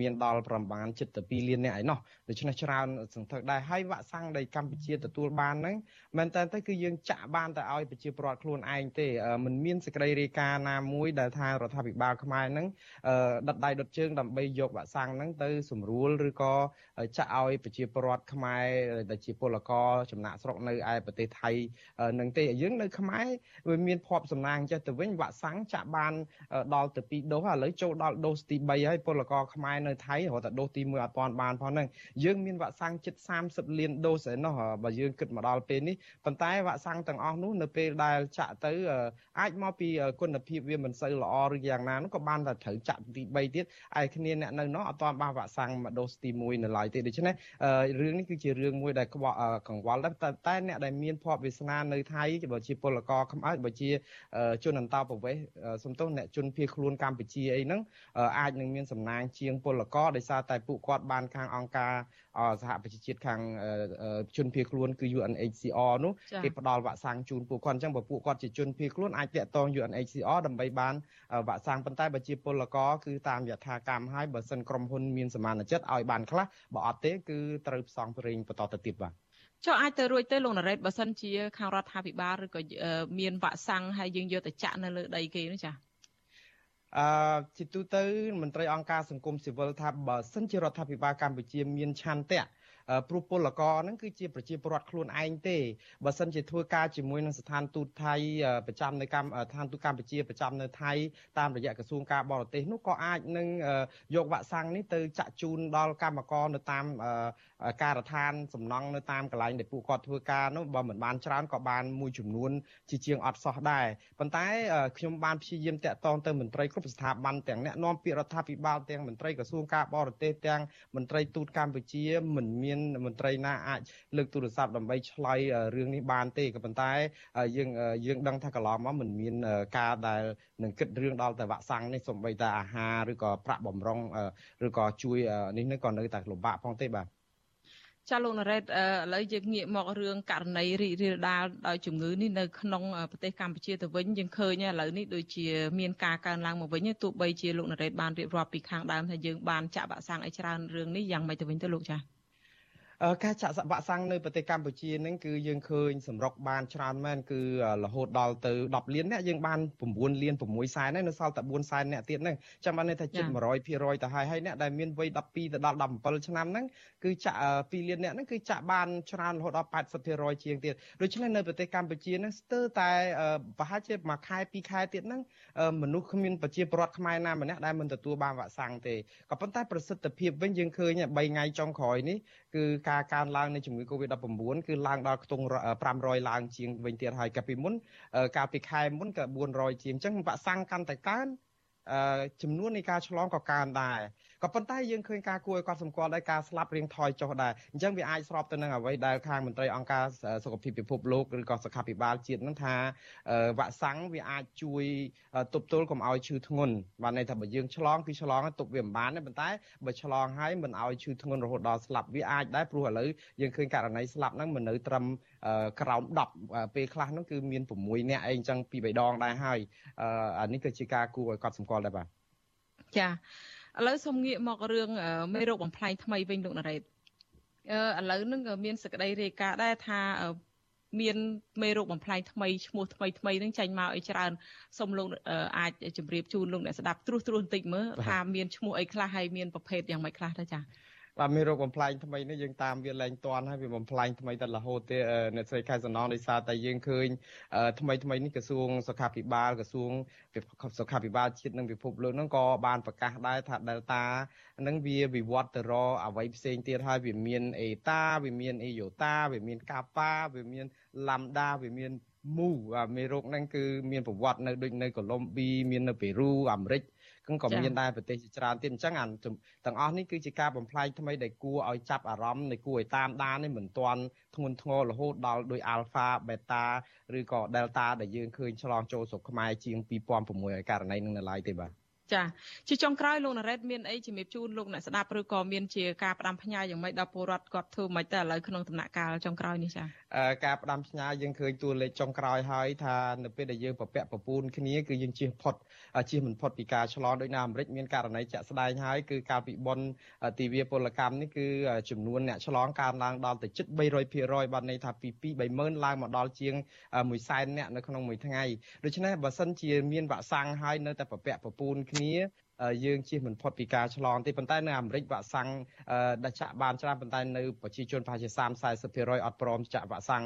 មានដល់ដល់ប្រមាណ72លាននាក់ឯណោះដូច្នេះច្រើនសន្ធឹកដែរហើយវ៉ាក់សាំងដែលកម្ពុជាទទួលបានហ្នឹងមែនតើទៅគឺយើងចាក់បានតែឲ្យប្រជាពលរដ្ឋខ្លួនឯងទេมันមានសេចក្តីរាយការណ៍ណាមួយដែលថារដ្ឋាភិបាលខ្មែរហ្នឹងដិតដៃដុតជើងដើម្បីយកវ៉ាក់សាំងហ្នឹងទៅសម្រួលឬក៏ចាក់ឲ្យប្រជាពលរដ្ឋខ្មែរដែលជាពលករចំណាក់ស្រុកនៅឯប្រទេសថៃនឹងទេយើងនៅខ្មែរវាមានភ័ព្វសំណាងចេះទៅវិញវ៉ាក់សាំងចាក់បានដល់ទៅ2ដូសឥឡូវចូលដល់ដូសទី3ហើយពលករខ្មែរនៅថៃរហូតដល់ដូសទី1អត់ទាន់បានផងហ្នឹងយើងមានវ៉ាក់សាំងជិត30លានដូសឯណោះបើយើងគិតមកដល់ពេលនេះប៉ុន្តែវ៉ាក់សាំងទាំងអស់នោះនៅពេលដែលចាក់ទៅអាចមកពីគុណភាពវាមិនសូវល្អឬយ៉ាងណានោះក៏បានតែត្រូវចាក់ទី3ទៀតឯគ្នាអ្នកនៅនោះអត់ទាន់បានវ៉ាក់សាំងមកដូសទី1នៅឡើយទេដូច្នេះរឿងនេះគឺជារឿងមួយដែលក្បក់កង្វល់ដែរតែតែអ្នកដែលមានភ័ព្វវាសនានៅថៃបើជាពលករខ្មែរបើជាជនអន្តោប្រវេសន៍សំទោសអ្នកជនភៀសខ្លួនកម្ពុជាអីហ្នឹងអាចនឹងមានសំណាងជាងពលករដោយសារតែពួកគាត់បានខាងអង្គការសហប្រជាជាតិខាងជនភៀសខ្លួនគឺ UNHCR នោះគេផ្ដល់វ៉ាក់សាំងជូនពួកគាត់អញ្ចឹងបើពួកគាត់ជាជនភៀសខ្លួនអាចតាក់ទង UNHCR ដើម្បីបានវ៉ាក់សាំងប៉ុន្តែបើជាពលករគឺតាមយថាកម្មហើយបើសិនក្រុមហ៊ុនមានសមានចិត្តឲ្យបានខ្លះបើអត់ទេគឺត្រូវផ្សងព្រេងបន្តទៅទៀតបាទចុះអាចទៅរួចទៅលោកណារ៉េតបើសិនជាខាងរដ្ឋាភិបាលឬក៏មានវ៉ាក់សាំងហើយយើងយកទៅចាក់នៅលើដីគេនោះចា អឺជាទូទៅមន្ត្រីអង្គការសង្គមស៊ីវិលថាបើសិនជារដ្ឋាភិបាលកម្ពុជាមានឆន្ទៈ ព្រោះពលករហ្នឹងគឺជាប្រជាពលរដ្ឋខ្លួនឯងទេបើសិនជាធ្វើការជាមួយនឹងស្ថានទូតថៃប្រចាំនៅកម្ពុជាស្ថានទូតកម្ពុជាប្រចាំនៅថៃតាមរយៈក្រសួងការបរទេសនោះក៏អាចនឹងយកវ៉ាក់សាំងនេះទៅចាក់ជូនដល់កម្មករនៅតាមការដ្ឋានសំណង់នៅតាមកន្លែងដែលពួកគាត់ធ្វើការនោះបើមិនបានច្រើនក៏បានមួយចំនួនជាជាងអត់សោះដែរប៉ុន្តែខ្ញុំបានព្យាយាមតាក់ទងទៅមន្ត្រីគ្រប់ស្ថាប័នទាំងអ្នកនាំពាក្យរដ្ឋាភិបាលទាំងមន្ត្រីក្រសួងការបរទេសទាំងមន្ត្រីទូតកម្ពុជាមិនមានមន្ត្រីណាអាចលើកទូរស័ព្ទដើម្បីឆ្លើយរឿងនេះបានទេក៏ប៉ុន្តែយើងយើងដឹងថាកន្លងមកមិនមានការដែលនឹងគិតរឿងដល់តែវ៉ាក់សាំងនេះសំបីតែអាហារឬក៏ប្រាក់បំរុងឬក៏ជួយនេះនេះក៏នៅតែលំបាកផងទេបាទចាលោកណារ៉េតឥឡូវយើងងាកមករឿងករណីរីករាលដាលដោយជំងឺនេះនៅក្នុងប្រទេសកម្ពុជាទៅវិញយើងឃើញឥឡូវនេះដូចជាមានការកើនឡើងមកវិញទោះបីជាលោកណារ៉េតបានរៀបរាប់ពីខាងដើមថាយើងបានចាក់វ៉ាក់សាំងអីច្រើនរឿងនេះយ៉ាងម៉េចទៅវិញទៅលោកចា៎ ការចាក់វ៉ាក់សាំងនៅប្រទេសកម្ពុជាហ្នឹងគឺយើងឃើញសម្រុកបានច្រើនមែនគឺរហូតដល់ទៅ10លានអ្នកយើងបាន9លាន6សែនហើយនៅសល់តែ4សែនអ្នកទៀតហ្នឹងចាំបានន័យថាជិត100%ទៅហើយហើយអ្នកដែលមានវ័យ12ទៅដល់17ឆ្នាំហ្នឹងគឺចាក់2លានអ្នកហ្នឹងគឺចាក់បានច្រើនរហូតដល់80%ជាងទៀតដូច្នេះនៅប្រទេសកម្ពុជាហ្នឹងស្ទើរតែប្រហែលជាមួយខែ2ខែទៀតហ្នឹងមនុស្សគ្មានប្រជាពលរដ្ឋខ្មែរណាម្នាក់ដែលមិនទទួលបានវ៉ាក់សាំងទេក៏ប៉ុន្តែប្រសិទ្ធភាពវិញយើងឃើញ3ថ្ងៃចុងក្រោយនេះ គឺការកើនឡើងនៃជំងឺ Covid-19 គឺឡើងដល់ខ្ទង់500ឡើងជាងវិញទៀតហើយកាលពីមុនកាលពីខែមុនក៏400ជាងអញ្ចឹងវ៉ាក់សាំងកាន់តែកើនចំនួននៃការឆ្លងក៏កើនដែរ ក៏ប៉ុន្តែយើងឃើញការគួរឲ្យកត់សម្គាល់ដែរការស្លាប់រៀងថយចុះដែរអញ្ចឹងវាអាចស្របទៅនឹងអ្វីដែលខាងមន្ត្រីអង្គការសុខភាពពិភពលោកឬក៏សុខាភិបាលជាតិហ្នឹងថាវ៉ាក់សាំងវាអាចជួយទប់ទល់កុំឲ្យឈឺធ្ងន់បានន័យថាបើយើងឆ្លងគឺឆ្លងទប់វាមិនបានទេប៉ុន្តែបើឆ្លងហើយមិនឲ្យឈឺធ្ងន់រហូតដល់ស្លាប់វាអាចដែរព្រោះឥឡូវយើងឃើញករណីស្លាប់ហ្នឹងមិននៅត្រឹមក្រោម10ពេលខ្លះហ្នឹងគឺមាន6នាក់អីអញ្ចឹងពី3ដងដែរហើយអានេះគឺជាការគួរឲ្យកត់សម្គាល់ដែរបាទចា ឥឡូវសូមងាកមករឿងមេរោគបំផ្លាញថ្មីវិញលោកណារ៉េតអឺឥឡូវនឹងមានសេចក្តីរាយការណ៍ដែរថាមានមេរោគបំផ្លាញថ្មីឈ្មោះថ្មីថ្មីនឹងចេញមកអីច្រើនសូមលោកអាចជម្រាបជូនលោកអ្នកស្ដាប់ត្រួសត្រាសបន្តិចមើលថាមានឈ្មោះអីខ្លះហើយមានប្រភេទយ៉ាងម៉េចខ្លះទៅចា៎ បាទមានរោគបំផ្លាញថ្មីនេះយើងតាមវាលែងតាន់ហើយវាបំផ្លាញថ្មីតែរហូតទេអ្នកស្រីខែសំណងដោយសារតែយើងឃើញថ្មីថ្មីនេះក្រសួងសុខាភិបាលក្រសួងសុខាភិបាលជាតិនិងពិភពលោកហ្នឹងក៏បានប្រកាសដែរថា Delta ហ្នឹងវាវិវត្តទៅរកអ្វីផ្សេងទៀតហើយវាមានអេតាវាមានអេយ៉ូតាវាមានកាប៉ាវាមានឡាំដាវាមានមូមេរោគហ្នឹងគឺមានប្រវត្តិនៅដូចនៅកូឡុំប៊ីមាននៅប៉េរូអាមេរិកគឺ ក៏មានដែរប្រទេសជាច្រើនទៀតអញ្ចឹងអាទាំងអស់នេះគឺជាការបំផ្លាញថ្មីដែលគួរឲ្យចាប់អារម្មណ៍នៃគួរឲ្យតាមដាននេះមិនទាន់ធ្ងន់ធ្ងររហូតដល់ដោយ Alpha Beta ឬក៏ Delta ដែលយើងឃើញឆ្លងចូលស្រុកខ្មែរជាង2006ករណីនឹងនៅឡើយទេបាទចាជាចុងក្រោយលោកណារ៉េតមានអីជំរាបជូនលោកអ្នកស្ដាប់ឬក៏មានជាការផ្ដាំផ្ញើយ៉ាងម៉េចដល់ពលរដ្ឋគាត់ធ្វើមិនទៅឥឡូវក្នុងដំណាក់កាលចុងក្រោយនេះចា ការផ្ដាំផ្ញើយើងឃើញតួលេខចុងក្រោយហើយថានៅពេលដែលយើងប្រពាក់ប្រពូនគ្នាគឺយើងជៀសផុតជៀសមិនផុតពីការឆ្លងដោយនៅអាមេរិកមានករណីជាក់ស្ដែងហើយគឺកាលពីបុណ្យទិវាពលកម្មនេះគឺចំនួនអ្នកឆ្លងកើនឡើងដល់ទៅជិត300%បាទន័យថាពី2 30000ឡើងមកដល់ជាង1សែនអ្នកនៅក្នុងមួយថ្ងៃដូច្នេះបើសិនជាមានវ៉ាក់សាំងហើយនៅតែប្រពាក់ប្រពូនគ្នា យើងជៀសមិនផុតពីការឆ្លងទេប៉ុន្តែនៅអាមេរិកវ៉ាក់សាំងដែលចាក់បានច្រើនប៉ុន្តែនៅប្រជាជនប្រហែលជា30 40%អត់ព្រមចាក់វ៉ាក់សាំង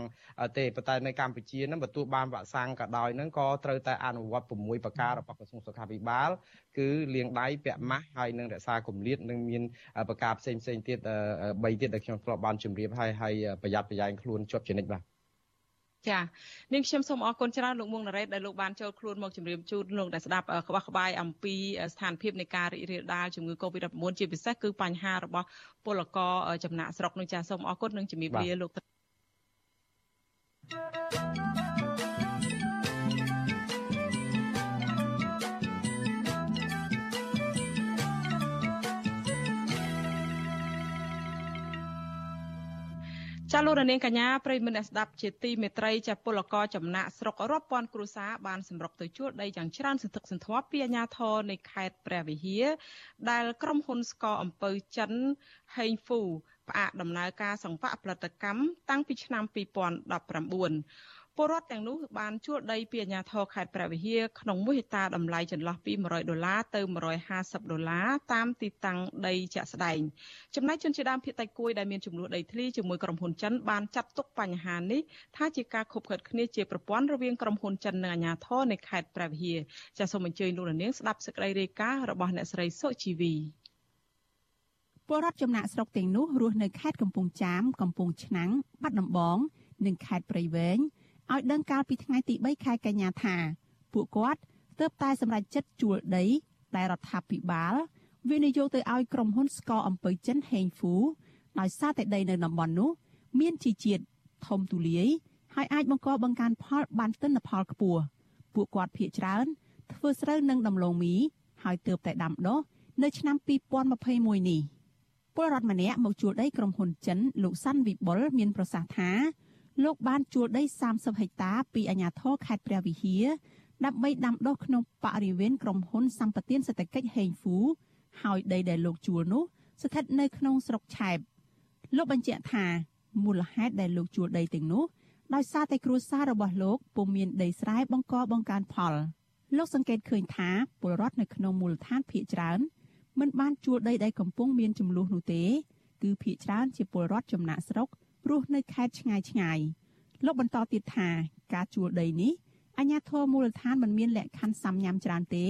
ទេប៉ុន្តែនៅកម្ពុជាហ្នឹងបើទោះបានវ៉ាក់សាំងក៏ដោយហ្នឹងក៏ត្រូវតែអនុវត្ត6ប្រការរបស់ក្រសួងសុខាភិបាលគឺលាងដៃពាក់ម៉ាស់ហើយនឹងរក្សាគម្លាតនិងមានប្រការផ្សេងផ្សេងទៀត3ទៀតដែលខ្ញុំធ្លាប់បានជម្រាបហើយហើយប្រយ័ត្នប្រយែងខ្លួនជាប់ជានិច្ចបាទ ចានាងខ្ញុំសូមអរគុណច្រើនលោកមួងណារ៉េតដែលលោកបានចូលខ្លួនមកជម្រាបជូនលោកដែលស្ដាប់ក្បោះក្បាយអំពីស្ថានភាពនៃការរីករាលដាលជំងឺ Covid-19 ជាពិសេសគឺបញ្ហារបស់ពលករចំណាក់ស្រុកនោះចាសូមអរគុណនិងជំរាបលាលោក ចាលោករនាងកញ្ញាប្រិយមិត្តអ្នកស្ដាប់ជាទីមេត្រីចាពលករចំណាក់ស្រុករាប់ពាន់គ្រួសារបានសម្រុកទៅជួលដីយ៉ាងច្រើនសន្ធឹកសន្ធាប់ពីអាជ្ញាធរនៃខេត្តព្រះវិហារដែលក្រុមហ៊ុនស្ករអំពៅចិនហេងហ្វូផ្អាកដំណើរការសង្វាក់ផលិតកម្មតាំងពីឆ្នាំ2019 ពលរដ្ឋទាំងនោះបានជួលដីពីអាជ្ញាធរខេត្តព្រះវិហារក្នុងមួយហិកតាតម្លៃចន្លោះពី100ដុល្លារទៅ150ដុល្លារតាមទីតាំងដីជាក់ស្ដែងចំណែកជនជាដើមភាគតិចគួយដែលមានចំនួនដីធ្លីជាមួយក្រុមហ៊ុនចិនបានចាត់ទុកបញ្ហានេះថាជាការខុបខិតគ្នាជាប្រព័ន្ធរវាងក្រុមហ៊ុនចិននិងអាជ្ញាធរនៃខេត្តព្រះវិហារចាសសូមអញ្ជើញលោកនាងស្ដាប់សេចក្តីរាយការណ៍របស់អ្នកស្រីសុជីវីពលរដ្ឋចំណាក់ស្រុកទាំងនោះរស់នៅខេត្តកំពង់ចាម កំពង់ឆ្នាំងបាត់ដំបង និងខេត្តព្រៃវែង ឲ្យដឹងកាលពីថ្ងៃទី3ខែកញ្ញាថាពួកគាត់ទើបតែសម្រេចចិត្តជួលដីដែលរដ្ឋាភិបាលវិនិយោគទៅឲ្យក្រុមហ៊ុនស្ករអំពើចិនហេងហ្វូដោយសារតែដីនៅតំបន់នោះ មានជីជាតិធំទូលាយហើយអាចបង្កបង្កើនផលបានទិន្នផលខ្ពស់ពួកគាត់ភ័យច្រើន ធ្វើស្រូវនិងដំឡូងមីហើយទើបតែដាំដុះនៅឆ្នាំ2021នេះពលរដ្ឋម្នាក់មកជួលដីក្រុមហ៊ុនចិនលោកសាន់វិបុលមានប្រសាសន៍ថា លោកបានជួលដី30ហិកតាពីអាជ្ញាធរខេត្តព្រះវិហារដើម្បីដាំដុះក្នុងបរិវេណក្រុមហ៊ុនសម្បទានសេដ្ឋកិច្ចហេងហ្វូហើយដីដែលលោកជួលនោះស្ថិតនៅក្នុងស្រុកឆែបលោកបញ្ជាក់ថាមូលហេតុដែលលោកជួលដីទាំងនោះដោយសារតែគ្រួសាររបស់លោកពុំមានដីស្រែបង្កបង្កើនផលលោកសង្កេតឃើញថាពលរដ្ឋនៅក្នុងមូលដ្ឋានភៀកច្រើនមិនបានជួលដីដែលកំពុងមានចំនួននោះទេ គឺភៀកច្រើនជាពលរដ្ឋចំណាក់ស្រុក រស់នៅខេត្តឆ្ងាយឆ្ងាយលោកបន្តទៀតថាការជួលដីនេះអាជ្ញាធរមូលដ្ឋានមិនមានលក្ខខណ្ឌសំញាំច្រើនទេ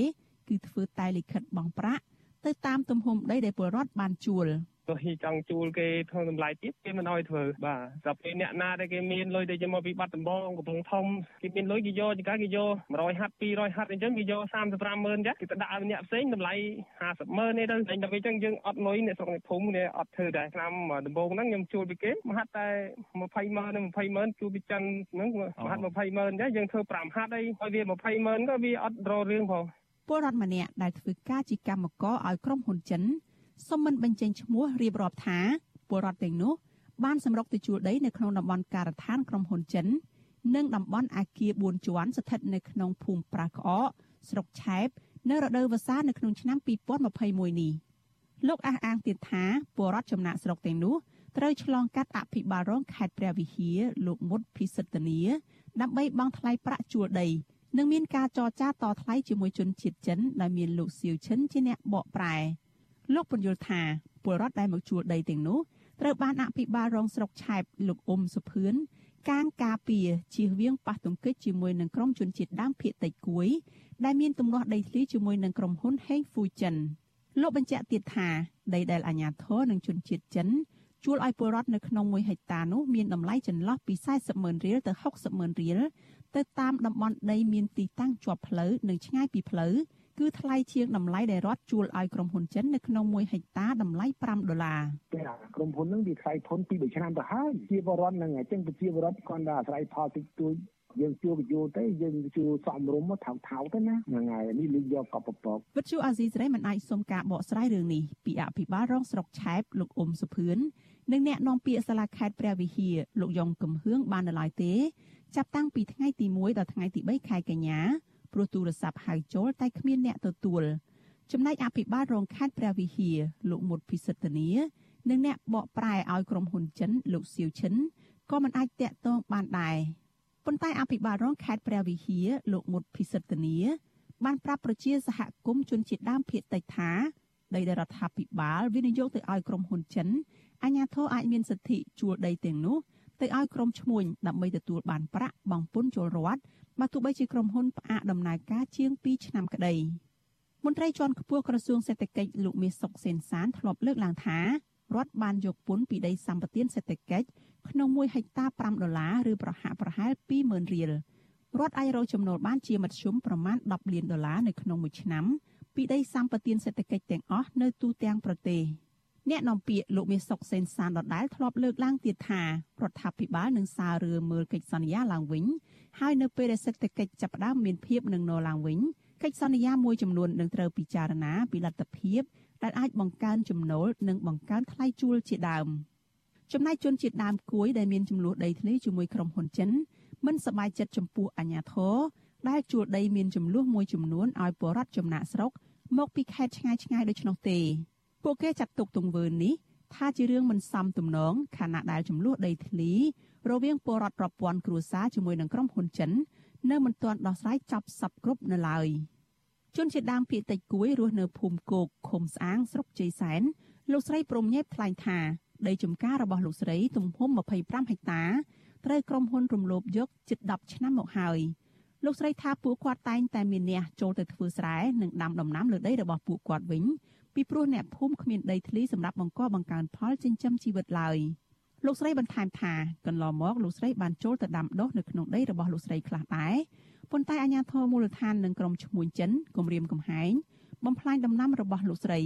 គឺធ្វើតែលិខិតបង់ប្រាក់ទៅតាមទំហំដីដែលពលរដ្ឋបានជួល។ ទោះជាចង់ជួលគេធ្វើតម្លៃទៀតគេមិនអោយធ្វើបាទតែពេលអ្នកណាដែលគេមានលុយដែលយកមកពីបាត់ដំបងកំពង់ធំគេមានលុយគេយកចង្កាគេយក100ហាត់200ហាត់អញ្ចឹងគេយក35ម៉ឺនចាគេទៅដាក់ឲ្យអ្នកផ្សេងតម្លៃ50ម៉ឺននេះទៅតែដល់ពេលអញ្ចឹងយើងអត់លុយអ្នកស្រុកអ្នកភូមិនេះអត់ធ្វើដែរឆ្នាំដំបូងហ្នឹងខ្ញុំជួលពីគេមហាត់តែ20ម៉ឺន20ម៉ឺនជួលពីចិនហ្នឹងមហាត់20ម៉ឺនចាយើងធ្វើ5ហាត់អីឲ្យវា20ម៉ឺនក៏វាអត់ររឿងផងពលរដ្ឋម្នាក់ដែលធ្វើការជាកម្មករឲ្យក្រុមហ៊ុនចិន សុំមិនបញ្ចេញឈ្មោះរៀបរាប់ថាពលរដ្ឋទាំងនោះបានសម្រុកទៅជួលដីនៅក្នុងតំបន់ការដ្ឋានក្រុមហ៊ុនចិន និងតំបន់អាគារ4ជាន់ស្ថិតនៅក្នុងភូមិប្រាក្អកស្រុកឆែបនៅរដូវវស្សានៅក្នុងឆ្នាំ2021នេះលោកអះអាងទៀតថាពលរដ្ឋចំណាក់ស្រុកទាំងនោះត្រូវឆ្លងកាត់អភិបាលរងខេត្តព្រះវិហារលោកមុតភិសិទ្ធនីដើម្បីបង់ថ្លៃប្រាក់ជួលដី និងមានការចរចាតថ្លៃជាមួយជនជាតិចិនដែលមានលោកសៀវឈិនជាអ្នកបកប្រែ លោកពន្យល់ថាពលរដ្ឋដែលមកជួលដីទាំងនោះត្រូវបានអភិបាលរងស្រុកឆែបលោកអ៊ុំសុភឿនកាងការពារជៀសវាងប៉ះទង្គិចជាមួយនឹងក្រុមជនជាតិដើមភាគតិចគួយ ដែលមានទំនាស់ដីធ្លីជាមួយនឹងក្រុមហ៊ុនហេងហ្វូចិនលោកបញ្ជាក់ទៀតថាដីដែលអាជ្ញាធរនិងជនជាតិចិនជួលឲ្យពលរដ្ឋនៅក្នុង1ហិកតានោះមានតម្លៃចន្លោះពី40ម៉ឺនរៀលទៅ60ម៉ឺនរៀលទៅតាមតំបន់ដីមានទីតាំងជាប់ផ្លូវនិងឆ្ងាយពីផ្លូវ គឺថ្លៃជាងតម្លៃដែលរដ្ឋជួលឲ្យក្រុមហ៊ុនចិននៅក្នុង1ហិកតាតម្លៃ5ដុល្លារតែក្រុមហ៊ុនហ្នឹងវាថ្លៃធនពី3ឆ្នាំទៅហើយជាបរិវត្តហ្នឹងអញ្ចឹងប្រជាពលរដ្ឋគាត់តែអាស្រ័យផលតិចតួចយើងជួបយោទៅយើងជួសំរុំមកថៅថៅទៅណាហ្នឹងហើយនេះលេងយកកបពកវិទ្យុអាស៊ីសេរីមិនអាចសុំការបកស្រាយរឿងនេះពីអភិបាលរងស្រុកឆែបលោកអ៊ុំសុភឿននិងអ្នកនាំពាក្យសាលាខេត្តព្រះវិហារលោកយ៉ងកំហឿងបាននៅឡើយទេ ចាប់តាំងពីថ្ងៃទី1ដល់ថ្ងៃទី3ខែកញ្ញា ព្រោះទូរស័ព្ទហៅចូលតែគ្មានអ្នកទទួលចំណែកអភិបាលរងខេត្តព្រះវិហារលោកមុតភិសិទ្ធនីនិងអ្នកបកប្រែឲ្យក្រុមហ៊ុនចិន លោកសៀវឈិនក៏មិនអាចតាក់ទងបានដែរប៉ុន្តែអភិបាលរងខេត្តព្រះវិហារលោកមុតភិសិទ្ធនីបានប្រាប់ប្រជាសហគមន៍ជនជាតិដើមភាគតិចថាដីដែលរដ្ឋាភិបាលវិនិយោគទៅឲ្យក្រុមហ៊ុនចិនអាជ្ញាធរអាចមានសិទ្ធិជួលដីទាំងនោះទៅឲ្យក្រុមឈ្មួញដើម្បីទទួលបានប្រាក់បង់ពន្ធចូលរដ្ឋ បើទោះបីជាក្រុមហ៊ុនផ្អាកដំណើរការជាង2ឆ្នាំក្តីមន្ត្រីជាន់ខ្ពស់ក្រសួងសេដ្ឋកិច្ចលោកមាសសុកសេនសានធ្លាប់លើកឡើងថារដ្ឋបានយកពន្ធពីដីសម្បត្តិសេដ្ឋកិច្ចក្នុង1ហិកតា5ដុល្លារឬប្រហាក់ប្រហែល20000រៀលរដ្ឋអាចរកចំណូលបានជាមធ្យមប្រមាណ10លានដុល្លារនៅក្នុងមួយឆ្នាំពីដីសម្បត្តិសេដ្ឋកិច្ចទាំងអស់នៅទូទាំងប្រទេស អ្នកនាំពាក្យលោកមាសសុកសេនសានដដែលធ្លាប់លើកឡើងទៀតថារដ្ឋាភិបាលនឹងសាររឿងមើលកិច្ចសន្យាឡើងវិញហើយនៅពេលដែលសេដ្ឋកិច្ចចាប់ផ្ដើមមានភាពនឹងនរឡើងវិញកិច្ចសន្យាមួយចំនួននឹងត្រូវពិចារណាពីលទ្ធភាពដែលអាចបង្កើនចំណូលនិងបង្កើនថ្លៃជួលជាដើមចំណែកជនជាតិដើមគួយដែលមានចំនួនដីធ្លីជាមួយក្រុមហ៊ុនចិនមិនសប្បាយចិត្តចំពោះអាញាធរដែលជួលដីមានចំនួនមួយចំនួនឲ្យបរដ្ឋចំណាក់ស្រុកមកពីខេត្តឆ្ងាយឆ្ងាយដូច្នោះទេ ពួកគេចាត់ទុកទង្វើនេះថាជារឿងមិនសមទំនងខណៈដែលចំនួនដីធ្លីរវាងពលរដ្ឋប្រព័ន្ធគ្រួសារជាមួយនឹងក្រុមហ៊ុនចិននៅមិនទាន់ដោះស្រាយចប់សពគ្រប់នៅឡើយជនជាដើមភាគតិចគួយរស់នៅភូមិគោកឃុំស្អាងស្រុកជ័យសែនលោកស្រីព្រំញ៉េបថ្លែងថាដីចំការរបស់លោកស្រីទំហំ25ហិកតាត្រូវក្រុមហ៊ុនរំលោភយកជិត10ឆ្នាំមកហើយលោកស្រីថាពួកគាត់តែងតែមានអ្នកចូលទៅធ្វើស្រែនិងដាំដំណាំលើដីរបស់ពួកគាត់វិញ ពីព្រោះអ្នកភូមិគ្មានដីធ្លីសម្រាប់បង្កបង្កើនផលចិញ្ចឹមជីវិតឡើយលោកស្រីបន្ថែមថាកន្លងមកលោកស្រីបានចូលទៅដាំដុះនៅក្នុងដីរបស់លោកស្រីខ្លះដែរប៉ុន្តែអាជ្ញាធរមូលដ្ឋាននិងក្រុមឈ្មួញចិនគំរាមកំហែងបំផ្លាញដំណាំរបស់លោកស្រី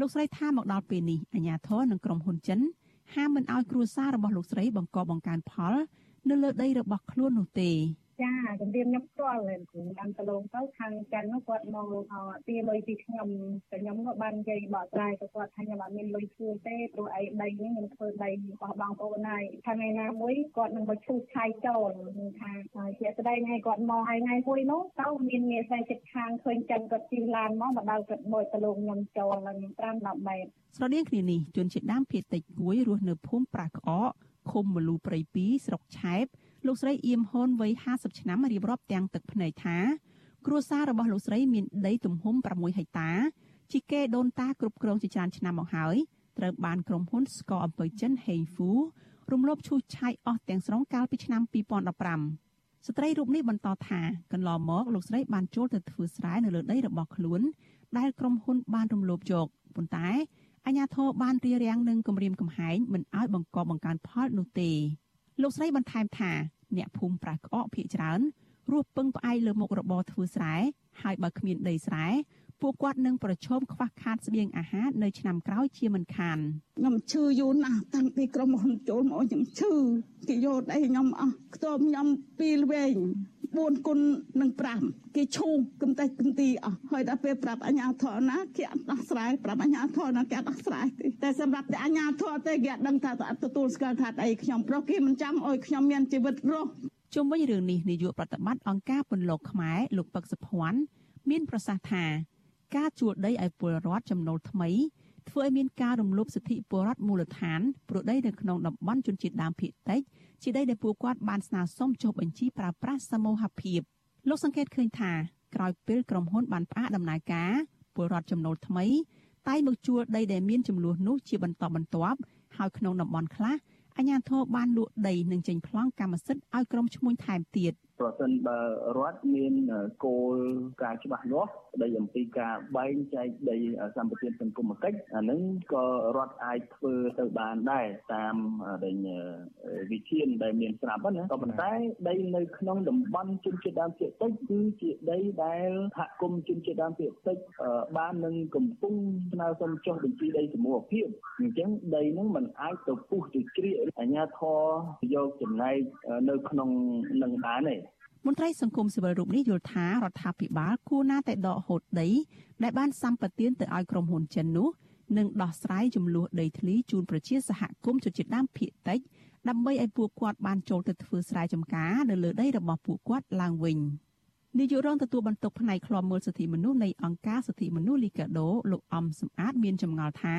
លោកស្រីថាមកដល់ពេលនេះអាជ្ញាធរនិងក្រុមហ៊ុនចិនហាមមិនឲ្យគ្រួសាររបស់លោកស្រីបង្កបង្កើនផល នៅលើដីរបស់ខ្លួននោះទេ ចាជំរាបខ្ញុំផ្ទាល់តាមតលងទៅខាងចិននោះគាត់មកទាលុយពីខ្ញុំតែខ្ញុំក៏បាននិយាយបកស្រាយទៅគាត់ថាខ្ញុំអត់មានលុយជួលទេព្រោះអីដីនេះខ្ញុំធ្វើដីរបស់បងប្អូនហើយថ្ងៃណាមួយគាត់នឹងមកឈូសឆាយចូលថាជាស្ដីថ្ងៃគាត់មកហើយថ្ងៃមួយនោះទៅមានមេស្រីចិត្តខាងឃើញចិនគាត់ជិះឡានមកមកដល់គាត់បោចតលងខ្ញុំចូលឡើង5 10ម៉ែត្រស្រដៀងគ្នានេះជនជាតិដើមភាគតិចគួយរស់នៅភូមិប្រាក្អកឃុំមលូព្រៃ2ស្រុកឆែប លោកស្រីអៀមហ៊ុនវ័យ50ឆ្នាំរៀបរាប់ទាំងទឹកភ្នែកថាគ្រួសាររបស់លោកស្រីមានដីទំហំ6ហិកតាជីកេដូនតាគ្រប់គ្រងជាច្រើនឆ្នាំមកហើយត្រូវបានក្រុមហ៊ុនស្ករអំពើចិនហេងហ្វូរំលោភឈូសឆាយអស់ទាំងស្រុងកាលពីឆ្នាំ2015ស្ត្រីរូបនេះបន្តថាកន្លងមកលោកស្រីបានចូលទៅធ្វើស្រែនៅលើដីរបស់ខ្លួន ដែលក្រុមហ៊ុនបានរំលោភយកប៉ុន្តែអាជ្ញាធរបានរៀបរៀងនឹងគម្រាមកំហែងមិនឲ្យបង្កបង្កើនផលនោះទេលោកស្រីបន្ថែមថា អ្នកភូមិប្រាក្អកភៀកច្រើនរស់ពឹងផ្អែកលើមុខរបរធ្វើស្រែហើយបើគ្មានដីស្រែពួកគាត់នឹងប្រឈមខ្វះខាតស្បៀងអាហារនៅឆ្នាំក្រោយជាមិនខានខ្ញុំឈឺយូរណាស់តាំងពីក្រុមហ៊ុនចូលមកខ្ញុំឈឺគេយកដីខ្ញុំអស់ខ្ទមខ្ញុំពីរវែង 4គុណនឹង5គេឈូកំតែកំទីអស់ហើយដល់ពេលប្រាប់អញ្ញាធរណាគេអត់ដោះស្រាយប្រាប់អញ្ញាធរណាគេអត់ដោះស្រាយទេតែសម្រាប់តែអញ្ញាធរទេគេអត់ដឹងថាទទួលស្គាល់ថាអីខ្ញុំប្រុសគេមិនចាំអោយខ្ញុំមានជីវិតរស់ជុំវិញរឿងនេះនាយកប្រតិបត្តិអង្គការពន្លកខ្មែរលោកពឹកសុភ័ណ្ឌមានប្រសាសន៍ថាការជួលដីឲ្យពលរដ្ឋចំណូលថ្មីធ្វើឲ្យមានការរំលោភសិទ្ធិពលរដ្ឋមូលដ្ឋានព្រោះដីនៅក្នុងតំបន់ជនជាតិដើមភាគតិច ជាដីដែលពួកគាត់បានស្នើសុំចុះបញ្ជីប្រើប្រាស់សមូហភាពលោកសង្កេតឃើញថាក្រោយពេលក្រុមហ៊ុនបានផ្អាកដំណើរការពលរដ្ឋចំណូលថ្មីតែមកជួលដីដែលមានចំនួននោះជាបន្តបន្ទាប់ហើយក្នុងតំបន់ខ្លះអាជ្ញាធរបានលក់ដីនិងចេញប្លង់កម្មសិទ្ធិឲ្យក្រុមឈ្មួញថែមទៀត ប្រសិនបើរដ្ឋមានគោលការណ៍ច្បាស់លាស់ស្ដីអំពីការបែងចែកដីសម្បត្តិសង្គមគិច្ចអានឹងក៏រដ្ឋអាចធ្វើទៅបានដែរតាមដែលវិធានដែលមានស្រាប់ណាក៏ប៉ុន្តែដីនៅក្នុងតំបន់ជនជាតិដើមភាគតិចគឺជាដីដែលសហគមន៍ជនជាតិដើមភាគតិចបាននឹងកំពុងស្នើសុំចុះបញ្ជីដីសមូហភាពអញ្ចឹងដីហ្នឹងมันអាចទៅពុះទៅជ្រៀកអាជ្ញាធរយកចំណែកនៅក្នុងនឹងបានទេ មន្ត្រីសង្គមស៊ីវិលរូបនេះយល់ថារដ្ឋាភិបាលគួរណាតែដកហូតដីដែលបានសម្បទានទៅឲ្យក្រុមហ៊ុនចិននោះនិងដោះស្រាយចំនួនដីធ្លីជូនប្រជាសហគមន៍ជនជាតិដើមភាគតិចដើម្បីឲ្យពួកគាត់បានចូលទៅធ្វើស្រែចម្ការនៅលើដីរបស់ពួកគាត់ឡើងវិញនាយករងទទួលបន្ទុកផ្នែកឃ្លាំមើលសិទ្ធិមនុស្សនៃអង្គការសិទ្ធិមនុស្សលីកាដូលោកអំសំអាតមានចម្ងល់ថា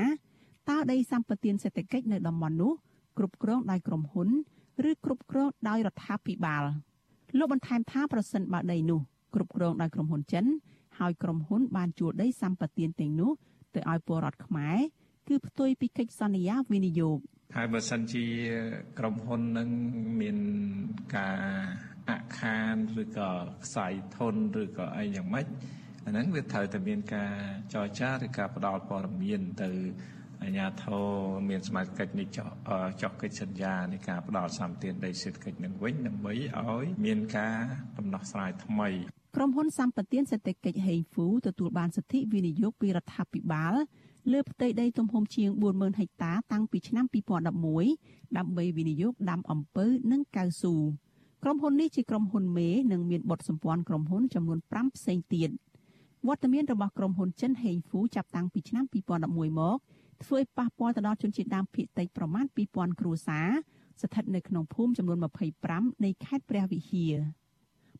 តើដីសម្បត្តិសេដ្ឋកិច្ចនៅតំបន់នោះគ្រប់គ្រងដោយក្រុមហ៊ុន ឬគ្រប់គ្រងដោយរដ្ឋាភិបាល លោកបន្ថែមថាប្រសិនបើដីនោះគ្រប់គ្រងដោយក្រុមហ៊ុនចិនហើយក្រុមហ៊ុនបានជួលដីសម្បត្តិទាំងនោះទៅឲ្យពលរដ្ឋខ្មែរគឺផ្ទុយពីកិច្ចសន្យាវិនិយោគហើយបើសិនជាក្រុមហ៊ុននឹងមានការអខានឬក៏ខ្សែធនឬក៏អីយ៉ាងម៉េចអាហ្នឹងវាត្រូវតែមានការចរចាឬការផ្ដល់ព័ត៌មានទៅ អាជ្ញាធរមានសមាជិកនេះចុះចុះកិច្ចសន្យានៃការផ្ដល់សម្បត្តិដីសេដ្ឋកិច្ចនឹងវិញដើម្បីឲ្យមានការដំណោះស្រាយថ្មីក្រុមហ៊ុនសម្បត្តិសេដ្ឋកិច្ចហេងហ្វូទទួលបានសិទ្ធិវិនិយោគពីរដ្ឋាភិបាលលើផ្ទៃដីទំហំជាង40000ហិកតាតាំងពីឆ្នាំ2011ដើម្បីវិនិយោគដាំអំពៅនិងកៅស៊ូក្រុមហ៊ុននេះជាក្រុមហ៊ុនមេនិងមានបទសម្ព័ន្ធក្រុមហ៊ុនចំនួន5ផ្សេងទៀតវត្តមានរបស់ក្រុមហ៊ុនចិនហេងហ្វូចាប់តាំងពីឆ្នាំ2011មក ធ្វើឲ្យប៉ះពាល់ទៅដល់ជនជាតិដើមភាគតិចប្រមាណ2000គ្រួសារស្ថិតនៅក្នុងភូមិចំនួន25នៃខេត្តព្រះវិហារ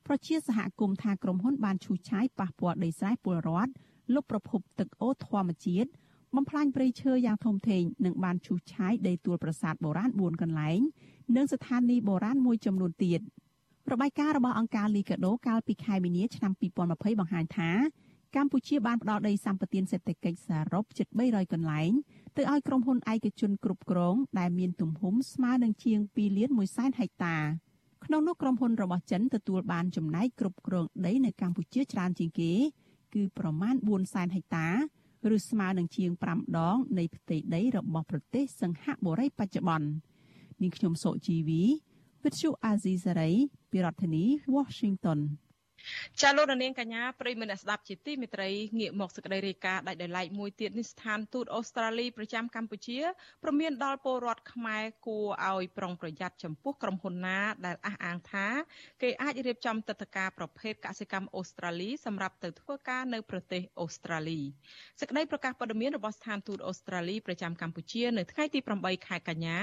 ប្រជាសហគមន៍ថាក្រុមហ៊ុនបានឈូសឆាយប៉ះពាល់ដីស្រែពលរដ្ឋលុបប្រភពទឹកអូរធម្មជាតិបំផ្លាញព្រៃឈើយ៉ាងធំធេងនិងបានឈូសឆាយដីទួលប្រាសាទបុរាណ4កន្លែង និងស្ថានីយ៍បុរាណមួយចំនួនទៀតរបាយការណ៍របស់អង្គការលីកាដូកាលពីខែមីនាឆ្នាំ2020បង្ហាញថា កម្ពុជាបានផ្ដល់ដីសម្បត្តិសេដ្ឋកិច្ចសរុបជិត300កន្លែងទៅឲ្យក្រុមហ៊ុនឯកជនគ្រប់គ្រងដែលមានទំហំស្មើនឹងជាង2លាន1សែនហិកតាក្នុងនោះក្រុមហ៊ុនរបស់ចិនទទួលបានចំណែកគ្រប់គ្រងដីនៅកម្ពុជាច្រើនជាងគេ គឺប្រមាណ4សែនហិកតាឬស្មើនឹងជាង5ដងនៃផ្ទៃដីរបស់ប្រទេសសង្ហបុរីបច្ចុប្បន្ននាងខ្ញុំសុជីវីវិទ្យុអាស៊ីសេរីពីរដ្ឋធានី Washington ចាលោកនាងកញ្ញាប្រិយមិត្តអ្នកស្ដាប់ជាទីមេត្រីងាកមកសេចក្តីរាយការណ៍ដាច់ដោយឡែកមួយទៀតនេះស្ថានទូតអូស្ត្រាលីប្រចាំកម្ពុជាព្រមានដល់ពលរដ្ឋខ្មែរគួរឲ្យប្រុងប្រយ័ត្នចំពោះក្រុមហ៊ុនណាដែលអះអាងថាគេអាចរៀបចំទឹកតការប្រភេទកសិកម្មអូស្ត្រាលីសម្រាប់ទៅធ្វើការនៅប្រទេសអូស្ត្រាលីសេចក្តីប្រកាសព័ត៌មានរបស់ស្ថានទូតអូស្ត្រាលីប្រចាំកម្ពុជានៅថ្ងៃទី8ខែកញ្ញា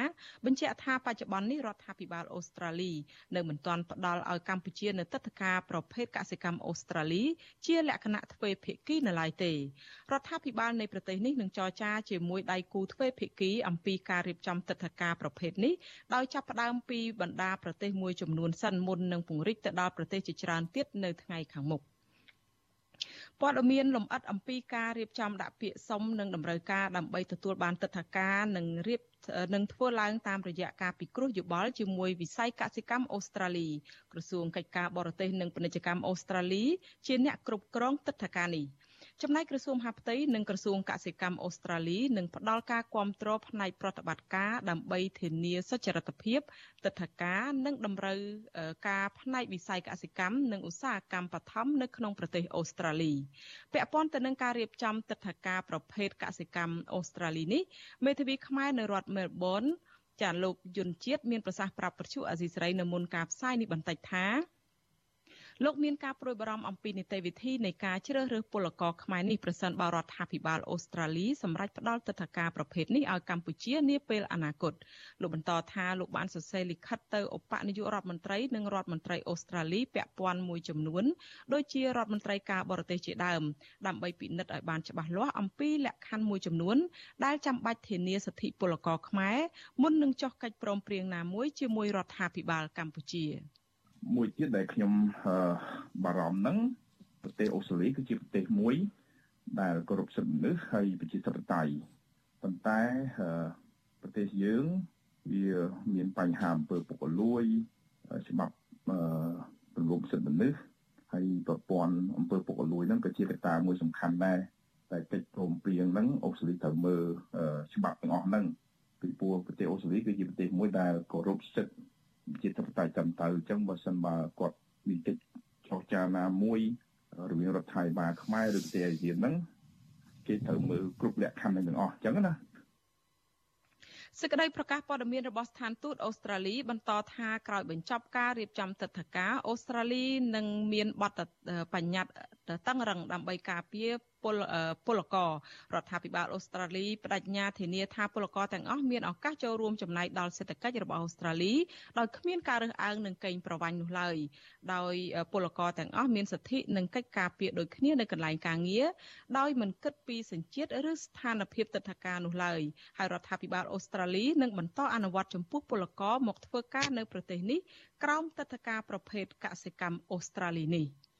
បញ្ជាក់ថាបច្ចុប្បន្ននេះរដ្ឋាភិបាលអូស្ត្រាលីនៅមិនទាន់ផ្ដល់ឲ្យកម្ពុជានៅទឹកតការប្រភេទកសិកម្មអូស្ត្រាលី ជាលក្ខណៈទ្វេភាគីនៅឡើយទេរដ្ឋាភិបាលនៃប្រទេសនេះនឹងចរចាជាមួយដៃគូទ្វេភាគីអំពីការរៀបចំទឹកធការប្រភេទនេះដោយចាប់ផ្ដើមពីបណ្ដាប្រទេសមួយចំនួនសិនមុននឹងពង្រីកទៅដល់ប្រទេសជាច្រើនទៀតនៅថ្ងៃខាងមុខ ព័ត៌មានលម្អិតអំពីការរៀបចំដាក់ពាក្យសុំនិងតម្រូវការដើម្បីទទួលបានទឹកធការនិងរៀបនឹងធ្វើឡើងតាមរយៈការពិគ្រោះយោបល់ជាមួយវិស័យកសិកម្មអូស្ត្រាលីក្រសួងកិច្ចការបរទេសនិងពាណិជ្ជកម្មអូស្ត្រាលីជាអ្នកគ្រប់គ្រងទឹកធការនេះ ចំណែកក្រសួងមហាផ្ទៃនិងក្រសួងកសិកម្មអូស្ត្រាលីនឹងផ្ដល់ការគ្រប់គ្រងផ្នែកប្រតិបត្តិការដើម្បីធានាសុចរិតភាពទិដ្ឋាការនិងតម្រូវការផ្នែកវិស័យកសិកម្មនិងឧស្សាហកម្មបឋមនៅក្នុងប្រទេសអូស្ត្រាលីពាក់ព័ន្ធទៅនឹងការរៀបចំទិដ្ឋាការប្រភេទកសិកម្មអូស្ត្រាលីនេះមេធាវីខ្មែរនៅរដ្ឋមែលប៊នចាលោកយុនជាតិមានប្រសាសន៍ប្រាប់ពទ្យុអាស៊ីសេរីនៅមុនការផ្សាយនេះបន្តិចថា លោកមានការប្រួយបារម្ភអំពីនីតិវិធីនៃការជ្រើសរើសពលករខ្មែរនេះប្រសិនបើរដ្ឋាភិបាលអូស្ត្រាលីសម្រេចផ្ដល់ទិដ្ឋាការប្រភេទនេះឲ្យកម្ពុជានាពេលអនាគតលោកបន្តថាលោកបានសរសេរលិខិតទៅឧបនាយករដ្ឋមន្ត្រីនិងរដ្ឋមន្ត្រីអូស្ត្រាលីពាក់ព័ន្ធមួយចំនួនដូចជារដ្ឋមន្ត្រីការបរទេសជាដើមដើម្បីពិនិត្យឲ្យបានច្បាស់លាស់អំពីលក្ខខណ្ឌមួយចំនួនដែលចាំបាច់ធានាសិទ្ធិពលករខ្មែរមុននឹងចុះកិច្ចព្រមព្រៀងណាមួយជាមួយរដ្ឋាភិបាលកម្ពុជា។ មួយទៀតដែលខ្ញុំបារម្ភហ្នឹងប្រទេសអូស្ត្រាលីគឺជាប្រទេសមួយ ដែលគោរពសិទ្ធិមនុស្សហើយប្រជាធិបតេយ្យប៉ុន្តែប្រទេសយើងវាមានបញ្ហាអំពើពុករលួយច្បាប់រំលោភសិទ្ធិមនុស្សហើយប្រព័ន្ធអំពើពុករលួយហ្នឹងក៏ជាកត្តាមួយសំខាន់ដែរតែកិច្ចព្រមព្រៀងហ្នឹងអូស្ត្រាលីត្រូវមើលច្បាប់ទាំងអស់ហ្នឹងពីព្រោះប្រទេសអូស្ត្រាលីគឺជាប្រទេសមួយដែលគោរពសិទ្ធិ ជាធិបតេយ្យត្រឹមត្រូវអញ្ចឹងបើសិនបើគាត់មានកិច្ចចរចាណាមួយរវាងរដ្ឋាភិបាលខ្មែរឬប្រទេសអាស៊ានហ្នឹងគេត្រូវមើលគ្រប់លក្ខខណ្ឌទាំងអស់អញ្ចឹងណាសេចក្តីប្រកាសព័ត៌មានរបស់ស្ថានទូតអូស្ត្រាលីបន្តថាក្រោយបញ្ចប់ការរៀបចំទឹកធការអូស្ត្រាលីនឹងមានបទបញ្ញត្តិតឹងរឹងដើម្បីការពារ ពលពលកររដ្ឋាភិបាលអូស្ត្រាលីបដិញ្ញាធានាថាពលករទាំងអស់មានឱកាសចូលរួមចំណែកដល់សេដ្ឋកិច្ចរបស់អូស្ត្រាលីដោយគ្មានការរើសអើងនឹងកេងប្រវ័ញ្ចនោះឡើយដោយពលករទាំងអស់មានសិទ្ធិនិងកិច្ចការពារដូចគ្នានៅកន្លែងការងារដោយមិនគិតពីសញ្ជាតិឬស្ថានភាពទឹកធការនោះឡើយហើយរដ្ឋាភិបាលអូស្ត្រាលីនឹងបន្តអនុវត្តចំពោះពលករមកធ្វើការនៅប្រទេសនេះក្រោមទឹកធការប្រភេទកសិកម្មអូស្ត្រាលីនេះ។